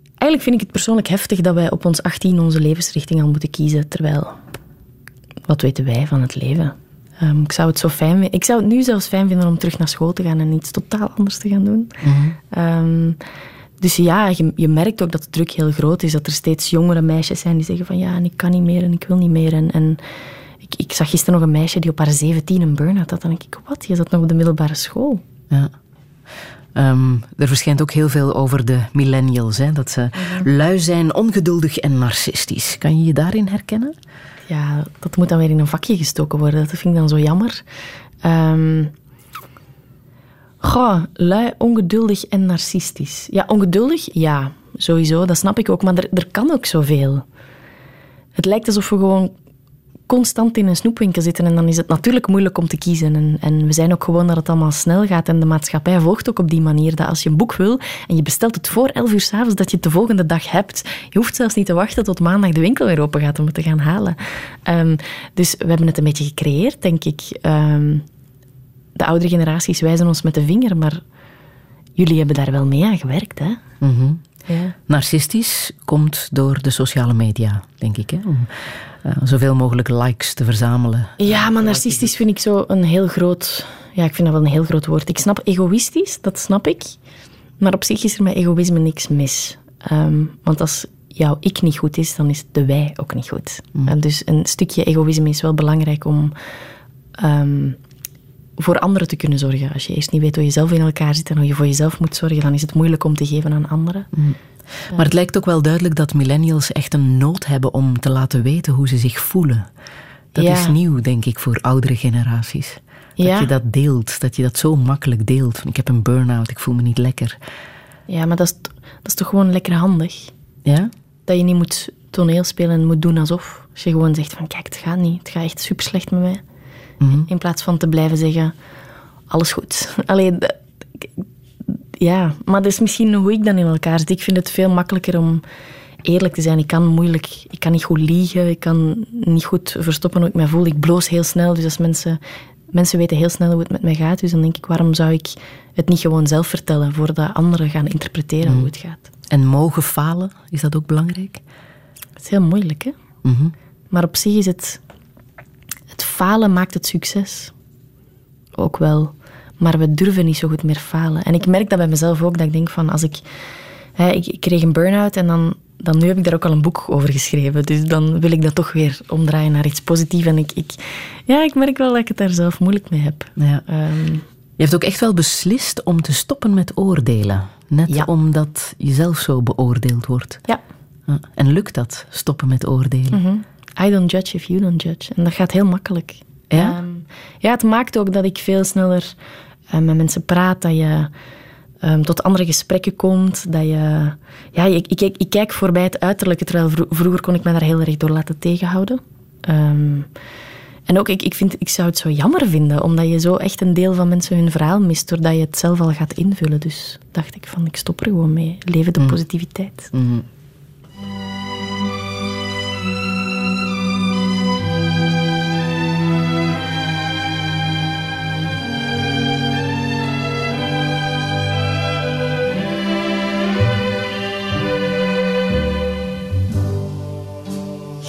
Eigenlijk vind ik het persoonlijk heftig dat wij op ons 18 onze levensrichting al moeten kiezen, terwijl... Wat weten wij van het leven? Um, ik zou het zo fijn vinden. Ik zou het nu zelfs fijn vinden om terug naar school te gaan en iets totaal anders te gaan doen. Mm-hmm. Um, dus ja, je, je, merkt ook dat de druk heel groot is. Dat er steeds jongere meisjes zijn die zeggen van ja, ik kan niet meer en ik wil niet meer. En, en ik, ik, zag gisteren nog een meisje die op haar 17 een burn-out had. En dan denk ik, wat? Je zat nog op de middelbare school. Ja. Um, er verschijnt ook heel veel over de millennials. Hè? Dat ze mm-hmm. lui zijn, ongeduldig en narcistisch. Kan je je daarin herkennen? Ja, dat moet dan weer in een vakje gestoken worden. Dat vind ik dan zo jammer. Um, goh, lui, ongeduldig en narcistisch. Ja, ongeduldig, ja, sowieso. Dat snap ik ook. Maar er, er kan ook zoveel. Het lijkt alsof we gewoon constant in een snoepwinkel zitten. En dan is het natuurlijk moeilijk om te kiezen. En, en we zijn ook gewoon dat het allemaal snel gaat. En de maatschappij volgt ook op die manier dat als je een boek wil en je bestelt het voor 11 uur s'avonds, dat je het de volgende dag hebt. Je hoeft zelfs niet te wachten tot maandag de winkel weer open gaat om het te gaan halen. Um, dus we hebben het een beetje gecreëerd, denk ik. Um, de oudere generaties wijzen ons met de vinger, maar jullie hebben daar wel mee aan gewerkt, hè? Mm-hmm. Ja. Narcistisch komt door de sociale media, denk ik. Hè? Om uh, zoveel mogelijk likes te verzamelen. Ja, maar narcistisch vind ik zo een heel groot... Ja, ik vind dat wel een heel groot woord. Ik snap egoïstisch, dat snap ik. Maar op zich is er met egoïsme niks mis. Um, want als jouw ik niet goed is, dan is de wij ook niet goed. Mm. En dus een stukje egoïsme is wel belangrijk om... Um, voor anderen te kunnen zorgen. Als je eerst niet weet hoe je zelf in elkaar zit en hoe je voor jezelf moet zorgen, dan is het moeilijk om te geven aan anderen. Mm. Maar het lijkt ook wel duidelijk dat millennials echt een nood hebben om te laten weten hoe ze zich voelen. Dat ja. is nieuw, denk ik, voor oudere generaties. Dat ja. je dat deelt, dat je dat zo makkelijk deelt. Ik heb een burn-out, ik voel me niet lekker. Ja, maar dat is, dat is toch gewoon lekker handig? Ja? Dat je niet moet toneel spelen en moet doen alsof. Als je gewoon zegt van, kijk, het gaat niet. Het gaat echt super slecht met mij. Mm-hmm. In plaats van te blijven zeggen, alles goed. Alleen, ja, maar dat is misschien hoe ik dan in elkaar zit. Ik vind het veel makkelijker om eerlijk te zijn. Ik kan moeilijk, ik kan niet goed liegen, ik kan niet goed verstoppen hoe ik me voel. Ik bloos heel snel, dus als mensen, mensen weten heel snel hoe het met mij gaat, dus dan denk ik, waarom zou ik het niet gewoon zelf vertellen, voordat anderen gaan interpreteren mm. hoe het gaat. En mogen falen, is dat ook belangrijk? Het is heel moeilijk, hè? Mm-hmm. Maar op zich is het het falen maakt het succes. Ook wel. Maar we durven niet zo goed meer falen. En ik merk dat bij mezelf ook, dat ik denk van als ik... Hè, ik, ik kreeg een burn-out en dan, dan nu heb ik daar ook al een boek over geschreven. Dus dan wil ik dat toch weer omdraaien naar iets positiefs. En ik, ik, ja, ik merk wel dat ik het daar zelf moeilijk mee heb. Ja. Um, je hebt ook echt wel beslist om te stoppen met oordelen. Net ja. omdat je zelf zo beoordeeld wordt. Ja. En lukt dat, stoppen met oordelen? Mm-hmm. I don't judge if you don't judge. En dat gaat heel makkelijk. Ja, um, ja het maakt ook dat ik veel sneller uh, met mensen praat, dat je um, tot andere gesprekken komt, dat je... Ja, ik, ik, ik, ik kijk voorbij het uiterlijke, terwijl vro vroeger kon ik me daar heel erg door laten tegenhouden. Um, En ook, ik, ik, vind, ik zou het zo jammer vinden, omdat je zo echt een deel van mensen hun verhaal mist, doordat je het zelf al gaat invullen. Dus dacht ik van, ik stop er gewoon mee. Leven de positiviteit.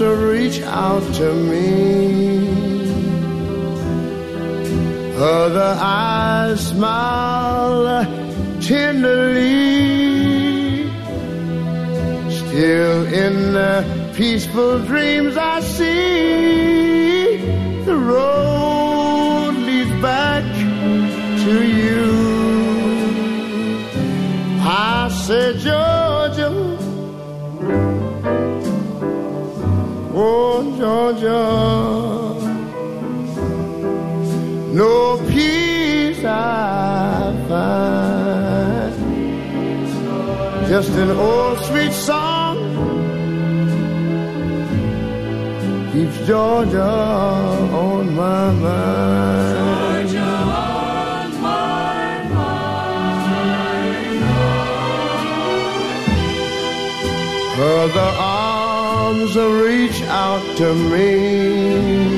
reach out to me. Other eyes smile tenderly. Still in the peaceful dreams I see the road leads back to you. I said, Georgia. Oh, Georgia, no peace I find. Just an old sweet song keeps Georgia on my mind. Georgia on my mind. Other arms reach out to me.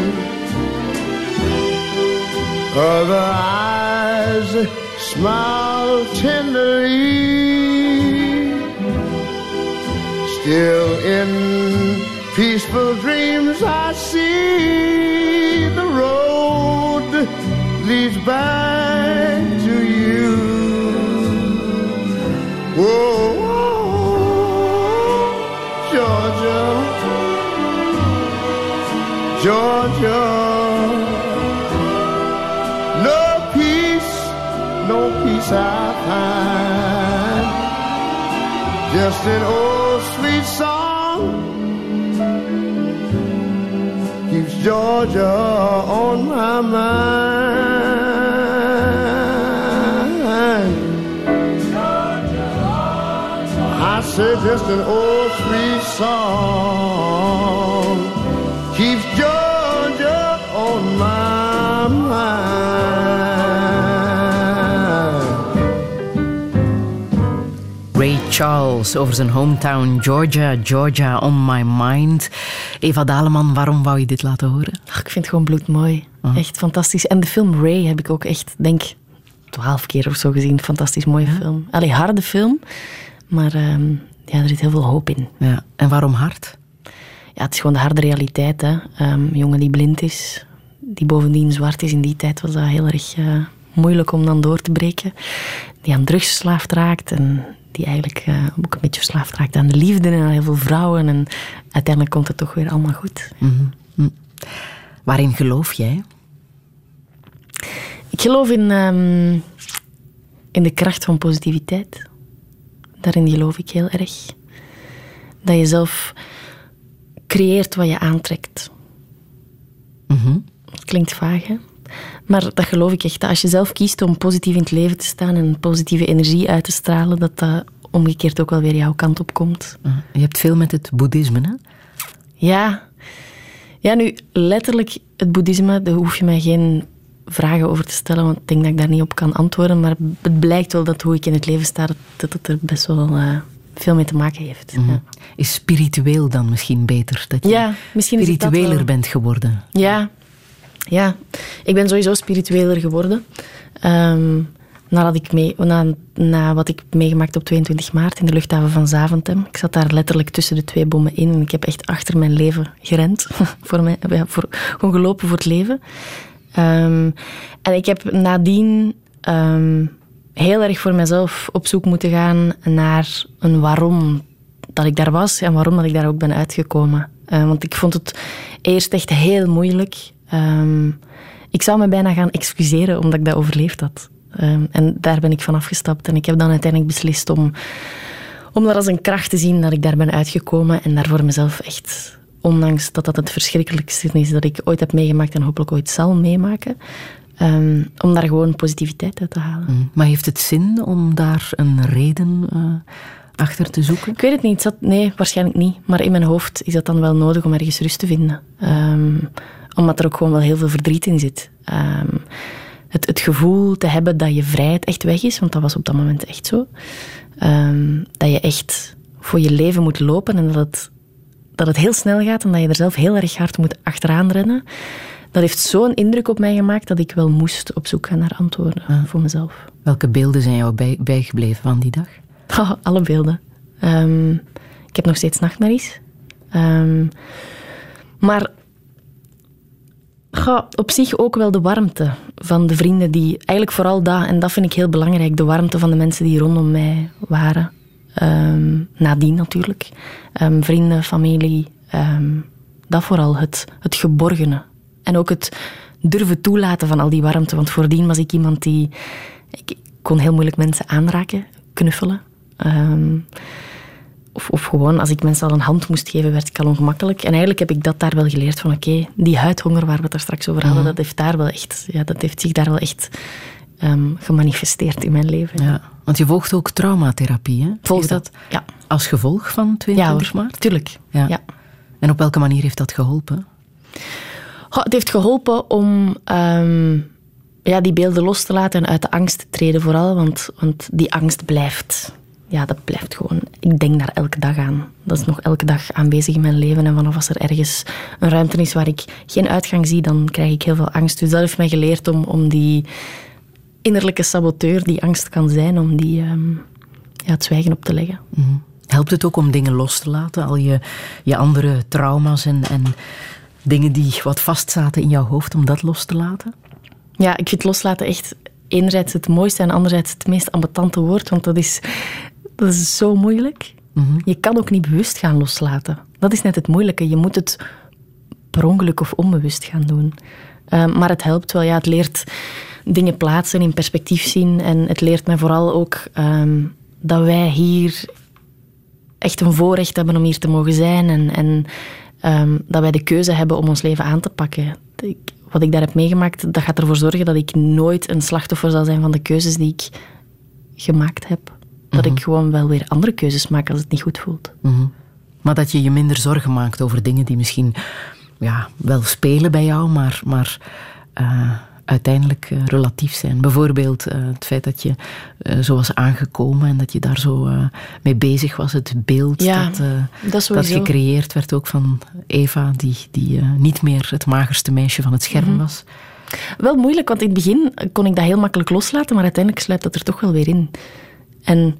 Other eyes smile tenderly. Still in peaceful dreams I see the road leads back to you. Whoa, Georgia, Georgia. No peace, no peace I find. Just an old sweet song keeps Georgia on my mind. I said just an old sweet song Charles over zijn hometown Georgia, Georgia on my mind. Eva Daleman, waarom wou je dit laten horen? Ach, ik vind het gewoon bloedmooi. Echt fantastisch. En de film Ray heb ik ook echt, denk twaalf keer of zo gezien. Fantastisch mooie film. Allee, harde film. Maar ehm, ja, er zit heel veel hoop in. Ja. En waarom hard? Ja, het is gewoon de harde realiteit. Hè. Ehm, een jongen die blind is, die bovendien zwart is. In die tijd was dat heel erg eh, moeilijk om dan door te breken. Die aan drugs verslaafd raakt en die eigenlijk eh, ook een beetje verslaafd raakt aan de liefde en aan heel veel vrouwen. En uiteindelijk komt het toch weer allemaal goed. Mhm. Waarin geloof jij? Ik geloof in, ehm, in de kracht van positiviteit. Daarin geloof ik heel erg. Dat je zelf creëert wat je aantrekt. Het klinkt vaag, hè? Maar dat geloof ik echt. Dat als je zelf kiest om positief in het leven te staan en positieve energie uit te stralen, dat dat omgekeerd ook wel weer jouw kant op komt. Je hebt veel met het boeddhisme, hè? Ja. Ja, nu, letterlijk, het boeddhisme, daar hoef je mij geen vragen over te stellen, want ik denk dat ik daar niet op kan antwoorden. Maar het blijkt wel dat hoe ik in het leven sta, dat, het er best wel eh, veel mee te maken heeft. Mhm. ja. Is spiritueel dan misschien beter? Dat je Ja, misschien is het dat spiritueler bent geworden. Ja. Ja, ik ben sowieso spiritueler geworden. Ehm, ik mee, na, na wat ik meegemaakt op 22 maart in de luchthaven van Zaventem. Ik zat daar letterlijk tussen de twee bommen in en ik heb echt achter mijn leven gerend. voor mij, voor, gewoon gelopen voor het leven. Ehm, en ik heb nadien ehm, heel erg voor mezelf op zoek moeten gaan naar een waarom dat ik daar was en waarom dat ik daar ook ben uitgekomen. Want ik vond het eerst echt heel moeilijk. Ehm, ik zou me bijna gaan excuseren omdat ik dat overleefd had. Ehm, en daar ben ik van afgestapt. En ik heb dan uiteindelijk beslist om, om dat als een kracht te zien dat ik daar ben uitgekomen. En daar voor mezelf echt, ondanks dat dat het verschrikkelijkste is dat ik ooit heb meegemaakt en hopelijk ooit zal meemaken, ehm, om daar gewoon positiviteit uit te halen. Mhm. Maar heeft het zin om daar een reden eh, achter te zoeken? Ik weet het niet. Zat, nee, waarschijnlijk niet. Maar in mijn hoofd is dat dan wel nodig om ergens rust te vinden. Ehm, omdat er ook gewoon wel heel veel verdriet in zit. Ehm, het, het gevoel te hebben dat je vrijheid echt weg is, want dat was op dat moment echt zo. Ehm, dat je echt voor je leven moet lopen en dat het, dat het heel snel gaat en dat je er zelf heel erg hard moet achteraan rennen. Dat heeft zo'n indruk op mij gemaakt dat ik wel moest op zoek gaan naar antwoorden voor mezelf. Welke beelden zijn jou bij, bijgebleven van die dag? Oh, alle beelden. Ehm, ik heb nog steeds nachtmerries. Ehm, maar op zich ook wel de warmte van de vrienden die... Eigenlijk vooral dat, en dat vind ik heel belangrijk, de warmte van de mensen die rondom mij waren. Ehm, nadien natuurlijk. Vrienden, familie. dat vooral, het, het geborgene. En ook het durven toelaten van al die warmte. Want voordien was ik iemand die... Ik kon heel moeilijk mensen aanraken, knuffelen. Ehm, of, of gewoon, als ik mensen al een hand moest geven, werd ik al ongemakkelijk. En eigenlijk heb ik dat daar wel geleerd van, oké, die huidhonger waar we het daar straks over hadden, dat heeft, daar wel echt, ja, dat heeft zich daar wel echt ehm, gemanifesteerd in mijn leven. Ja, want je volgt ook traumatherapie, hè? Volg dat, ja. Als gevolg van 22 hoor, maart? tuurlijk. Ja. Ja. En op welke manier heeft dat geholpen? Goh, het heeft geholpen om ehm, ja, die beelden los te laten en uit de angst te treden vooral, want, want die angst blijft. Ja, dat blijft gewoon. Ik denk daar elke dag aan. Dat is nog elke dag aanwezig in mijn leven. En vanaf als er ergens een ruimte is waar ik geen uitgang zie, dan krijg ik heel veel angst. Dus dat heeft mij geleerd om, om die innerlijke saboteur die angst kan zijn, om die ehm, ja, het zwijgen op te leggen. Mhm. Helpt het ook om dingen los te laten? Al je, je andere trauma's en, en dingen die wat vastzaten in jouw hoofd, om dat los te laten? Ja, ik vind loslaten echt enerzijds het mooiste en anderzijds het meest ambetante woord, want dat is, dat is zo moeilijk. Je kan ook niet bewust gaan loslaten. Dat is net het moeilijke. Je moet het per ongeluk of onbewust gaan doen. Ehm, maar het helpt wel. Ja, het leert dingen plaatsen, in perspectief zien. En het leert mij vooral ook ehm, dat wij hier echt een voorrecht hebben om hier te mogen zijn. En, en ehm, dat wij de keuze hebben om ons leven aan te pakken. Ik- wat ik daar heb meegemaakt, dat gaat ervoor zorgen dat ik nooit een slachtoffer zal zijn van de keuzes die ik gemaakt heb. Dat ik gewoon wel weer andere keuzes maak als het niet goed voelt. Mhm. Maar dat je je minder zorgen maakt over dingen die misschien ja, wel spelen bij jou, maar, maar eh, uiteindelijk eh, relatief zijn. Bijvoorbeeld eh, het feit dat je zo was aangekomen en dat je daar zo mee bezig was. Het beeld Ja, dat, dat gecreëerd werd ook van Eva, die, die niet meer het magerste meisje van het scherm Mhm. was. Wel moeilijk, want in het begin kon ik dat heel makkelijk loslaten, maar uiteindelijk sluipt dat er toch wel weer in. En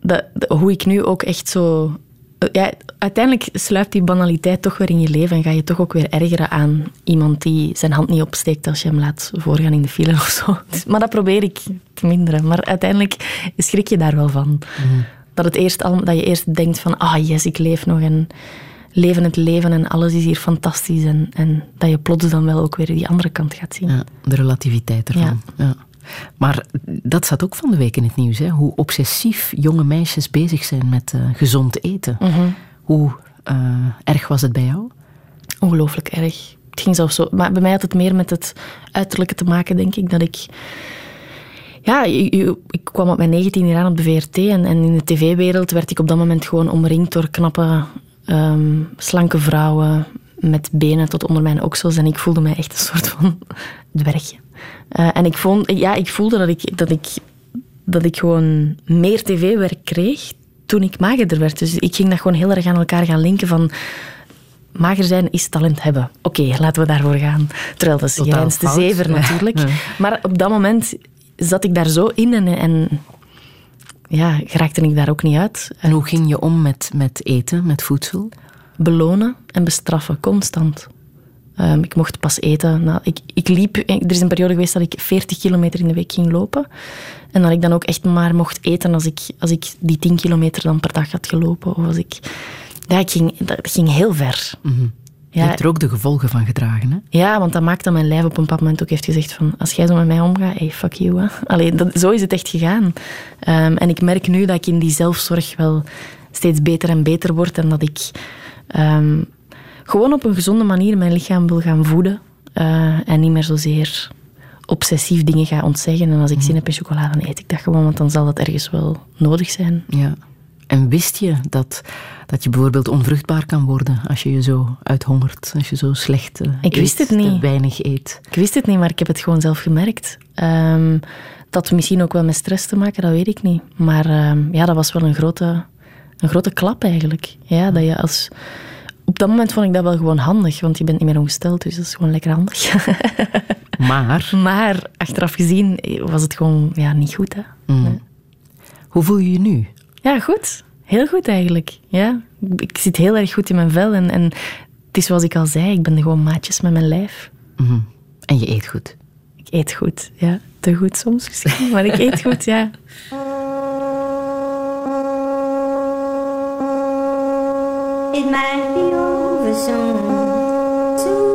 de- hoe ik nu ook echt zo... Ja, uiteindelijk sluipt die banaliteit toch weer in je leven en ga je toch ook weer ergeren aan iemand die zijn hand niet opsteekt als je hem laat voorgaan in de file of zo. Dus- Maar dat probeer ik te minderen. Maar uiteindelijk schrik je daar wel van. Dat, het eerst al, dat je eerst denkt van, ah yes, ik leef nog en leven het leven en alles is hier fantastisch. En, en dat je plots dan wel ook weer die andere kant gaat zien. Ja, de relativiteit ervan. Ja. Maar dat staat ook van de week in het nieuws. Hè? Hoe obsessief jonge meisjes bezig zijn met eh, gezond eten. Mhm. Hoe eh, erg was het bij jou? Ongelooflijk erg. Het ging zelfs zo. Maar bij mij had het meer met het uiterlijke te maken, denk ik. Dat ik. Ja, ik kwam op mijn 19 jaar aan op de VRT en, en in de tv-wereld werd ik op dat moment gewoon omringd door knappe, ehm, slanke vrouwen met benen tot onder mijn oksels. En ik voelde mij echt een soort van dwergje. Eh, en ik, vond, ja, ik voelde dat ik, dat, ik, dat ik gewoon meer tv-werk kreeg toen ik magerder werd. Dus ik ging dat gewoon heel erg aan elkaar gaan linken van... Mager zijn is talent hebben. Oké, laten we daarvoor gaan. Terwijl dat is de fout. zever natuurlijk. Ja. Maar op dat moment zat ik daar zo in en, en ja, geraakte ik daar ook niet uit. En hoe ging je om met, met eten, met voedsel? belonen en bestraffen, constant. Ehm, ik mocht pas eten. Nou, ik, ik liep, er is een periode geweest dat ik 40 kilometer in de week ging lopen. En dat ik dan ook echt maar mocht eten als ik, als ik die 10 kilometer dan per dag had gelopen. Of als ik, ja, ik ging, dat ging heel ver. Je Ja, hebt er ook de gevolgen van gedragen, hè? ja, want dat maakt dat mijn lijf op een bepaald moment ook heeft gezegd van als jij zo met mij omgaat, hey, fuck you. Hè. Allee, dat, zo is het echt gegaan. Ehm, en ik merk nu dat ik in die zelfzorg wel steeds beter en beter word en dat ik ehm, gewoon op een gezonde manier mijn lichaam wil gaan voeden eh, en niet meer zozeer obsessief dingen ga ontzeggen. En als ik zin heb in chocola, dan eet ik dat gewoon, want dan zal dat ergens wel nodig zijn. Ja. En wist je dat, dat je bijvoorbeeld onvruchtbaar kan worden als je je zo uithongert, als je zo slecht eh, Ik wist eet, het niet. te weinig eet? Ik wist het niet, maar ik heb het gewoon zelf gemerkt. Ehm, dat misschien ook wel met stress te maken, dat weet ik niet. Maar ehm, ja, dat was wel een grote, een grote klap eigenlijk. Ja, dat je als... Op dat moment vond ik dat wel gewoon handig, want je bent niet meer ongesteld, dus dat is gewoon lekker handig. Maar, maar achteraf gezien was het gewoon ja, niet goed. Hè? hoe voel je je nu? Ja, goed. Heel goed eigenlijk. Ja. Ik zit heel erg goed in mijn vel en, en het is zoals ik al zei, ik ben gewoon maatjes met mijn lijf. Mhm. En je eet goed. Ik eet goed, ja. Te goed soms misschien, maar ik eet goed, ja. It might be over soon.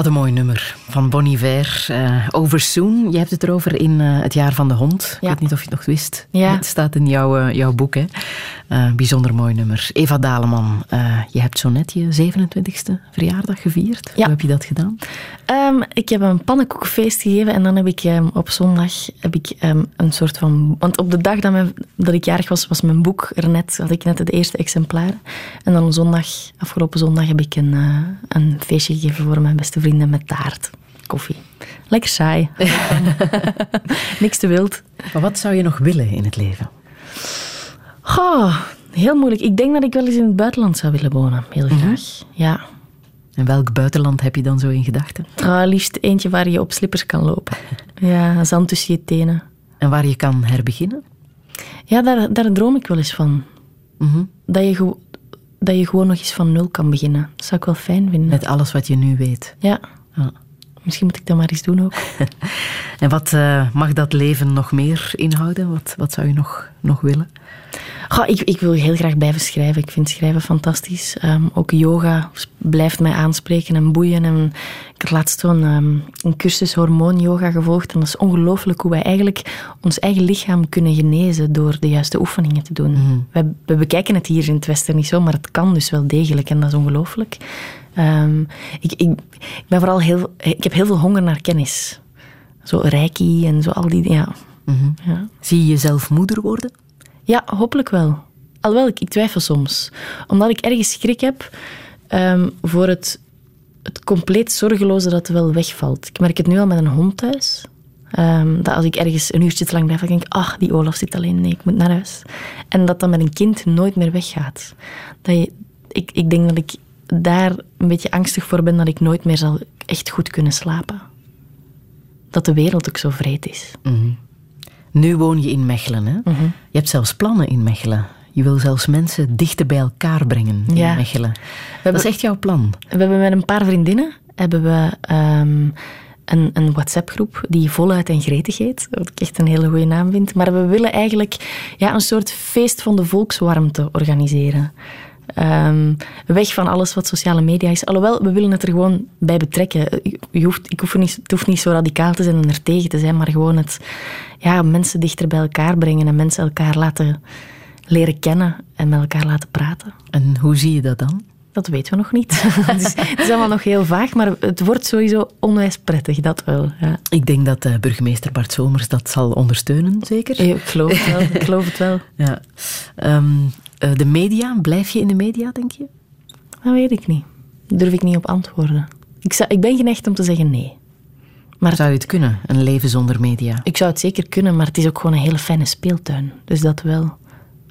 Wat een mooi nummer van Bon Iver. eh Over Soon. Je hebt het erover in eh, Het Jaar van de Hond. Ik weet niet of je het nog wist. Ja. Het staat in jouw, eh, jouw boek. Hè. Eh, bijzonder mooi nummer. Eva Daleman, eh, je hebt zo net je 27e verjaardag gevierd. Hoe heb je dat gedaan? Ehm, ik heb een pannenkoekfeest gegeven en dan heb ik ehm, op zondag heb ik, ehm, een soort van... Want op de dag dat, mijn, dat ik jarig was, was mijn boek er net, had ik net het eerste exemplaar. En dan zondag, afgelopen zondag heb ik een, eh, een feestje gegeven voor mijn beste vrienden met taart, koffie. Lekker saai. Niks te wild. Maar wat zou je nog willen in het leven? Goh, heel moeilijk. Ik denk dat ik wel eens in het buitenland zou willen wonen. Heel graag. Ja. En welk buitenland heb je dan zo in gedachten? Ah, liefst eentje waar je op slippers kan lopen. Ja, zand tussen je tenen. En waar je kan herbeginnen? Ja, daar, daar droom ik wel eens van. Mhm. Dat, je dat je gewoon nog eens van nul kan beginnen. Dat zou ik wel fijn vinden. Met alles wat je nu weet. Ja. Ja. Misschien moet ik dat maar eens doen ook. En wat eh, mag dat leven nog meer inhouden? Wat, wat zou je nog, nog willen? Goh, ik, ik wil heel graag blijven schrijven. Ik vind schrijven fantastisch. Ehm, ook yoga blijft mij aanspreken en boeien. En ik heb laatst zo'n ehm, een cursus hormoon-yoga gevolgd. En dat is ongelooflijk hoe wij eigenlijk ons eigen lichaam kunnen genezen door de juiste oefeningen te doen. we, we bekijken het hier in het Westen niet zo, maar het kan dus wel degelijk. En dat is ongelooflijk. Ehm, ik, ik, ik, ben vooral heel, ik heb heel veel honger naar kennis. Zo reiki en zo al die... Ja. Ja. Zie je jezelf moeder worden? Ja, hopelijk wel. Alhoewel, ik, ik twijfel soms. Omdat ik ergens schrik heb ehm, voor het, het compleet zorgeloze dat wel wegvalt. Ik merk het nu al met een hond thuis. Ehm, dat als ik ergens een uurtje te lang blijf, dan denk ik, ach, die Olaf zit alleen, nee, ik moet naar huis. En dat dat met een kind nooit meer weggaat. Dat je, ik, ik denk dat ik daar een beetje angstig voor ben dat ik nooit meer zal echt goed kunnen slapen. Dat de wereld ook zo vreed is. Nu woon je in Mechelen. Hè? Mhm. Je hebt zelfs plannen in Mechelen. Je wil zelfs mensen dichter bij elkaar brengen in Ja. Mechelen. Dat is echt jouw plan. We hebben met een paar vriendinnen hebben we, ehm, een, een WhatsApp-groep die Voluit en Gretig heet. Wat ik echt een hele goede naam vind. Maar we willen eigenlijk ja, een soort feest van de volkswarmte organiseren. Ehm, weg van alles wat sociale media is. Alhoewel, we willen het er gewoon bij betrekken. Je hoeft, ik hoef niet, het hoeft niet zo radicaal te zijn en er tegen te zijn, maar gewoon het ja, mensen dichter bij elkaar brengen en mensen elkaar laten leren kennen en met elkaar laten praten. En hoe zie je dat dan? Dat weten we nog niet. het, is, het is allemaal nog heel vaag, maar het wordt sowieso onwijs prettig, dat wel. Ja. Ik denk dat eh, burgemeester Bart Somers dat zal ondersteunen, zeker? Ik geloof het wel. Ik geloof het wel. Ja. Ehm, eh, de media, blijf je in de media, denk je? Dat weet ik niet. Daar durf ik niet op antwoorden. Ik, zou, ik ben geneigd om te zeggen nee. Maar Zou je het kunnen, een leven zonder media? ik zou het zeker kunnen, maar het is ook gewoon een hele fijne speeltuin. Dus dat wel.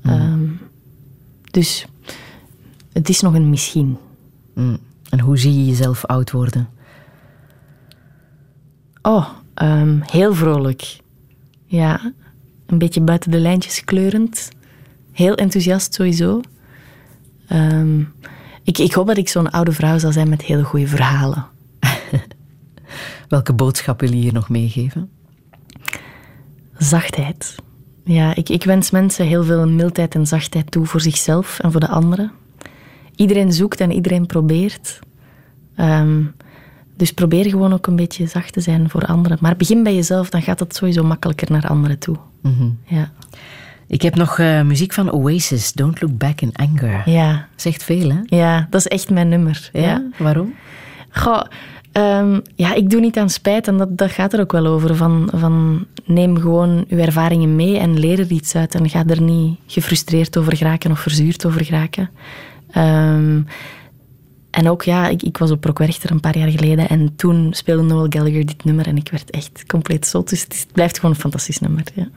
Ehm, dus het is nog een misschien. Mm. En hoe zie je jezelf oud worden? Oh, ehm, heel vrolijk. Ja, een beetje buiten de lijntjes kleurend. Heel enthousiast sowieso. Ehm, ik, ik hoop dat ik zo'n oude vrouw zal zijn met hele goede verhalen. Welke boodschap wil je hier nog meegeven? Zachtheid. Ja, ik, ik wens mensen heel veel mildheid en zachtheid toe voor zichzelf en voor de anderen. Iedereen zoekt en iedereen probeert. Ehm, dus probeer gewoon ook een beetje zacht te zijn voor anderen. Maar begin bij jezelf, dan gaat het sowieso makkelijker naar anderen toe. Mhm. Ja. Ik heb nog eh, muziek van Oasis, Don't Look Back in Anger. Ja. Zegt veel, hè? Ja, dat is echt mijn nummer. Ja? Waarom? Goh, ehm, ja, ik doe niet aan spijt en dat, dat gaat er ook wel over. Van, van neem gewoon uw ervaringen mee en leer er iets uit. En ga er niet gefrustreerd over geraken of verzuurd over geraken. Ehm, en ook, ja, ik, ik was op Rock Werchter een paar jaar geleden en toen speelde Noel Gallagher dit nummer en ik werd echt compleet zot. Dus het, is- het blijft gewoon een fantastisch nummer. Ja.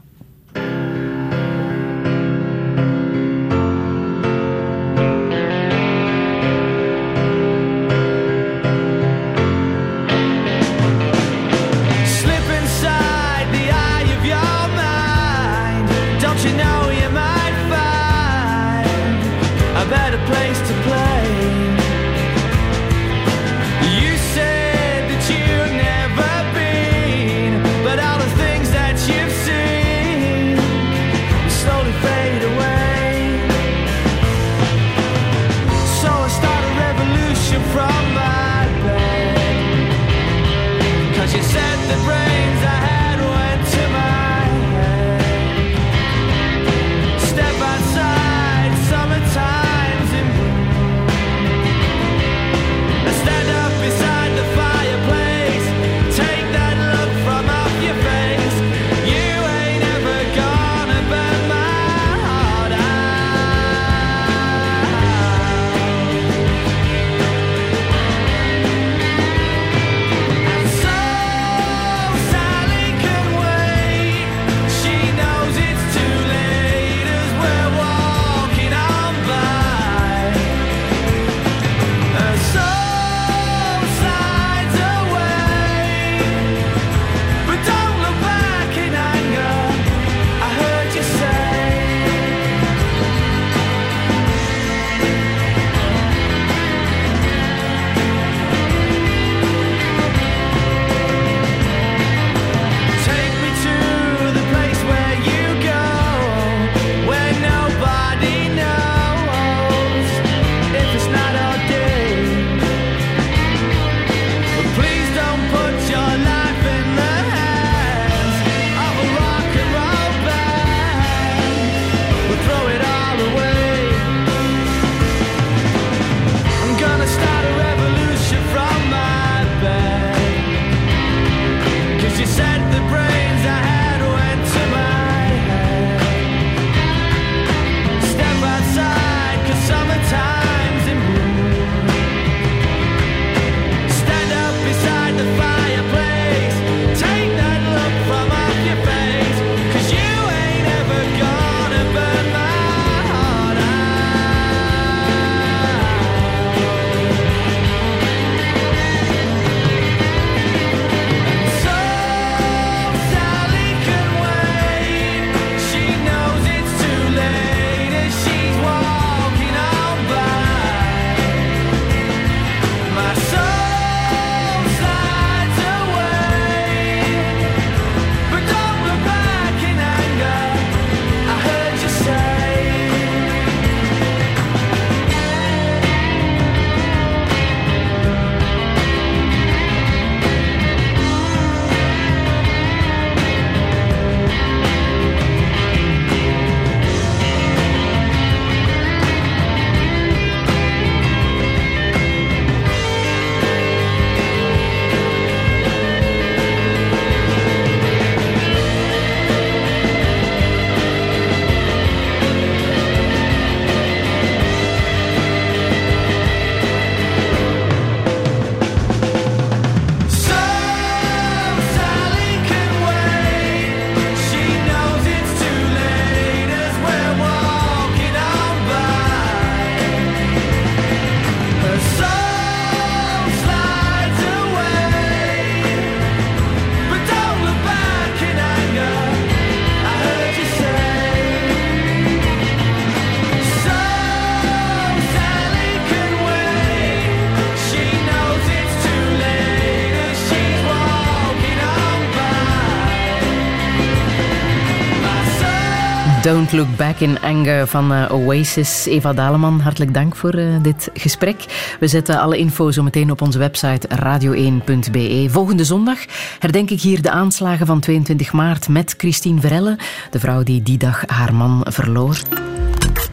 Don't Look Back in Anger van eh, Oasis. Eva Daleman, hartelijk dank voor eh, dit gesprek. We zetten alle info zo meteen op onze website radio1.be. Volgende zondag herdenk ik hier de aanslagen van 22 maart met Christine Verelle, de vrouw die die dag haar man verloor.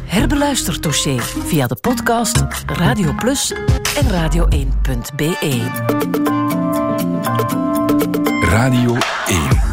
Herbeluister dossier via de podcast Radio Plus en radio1.be. Radio 1.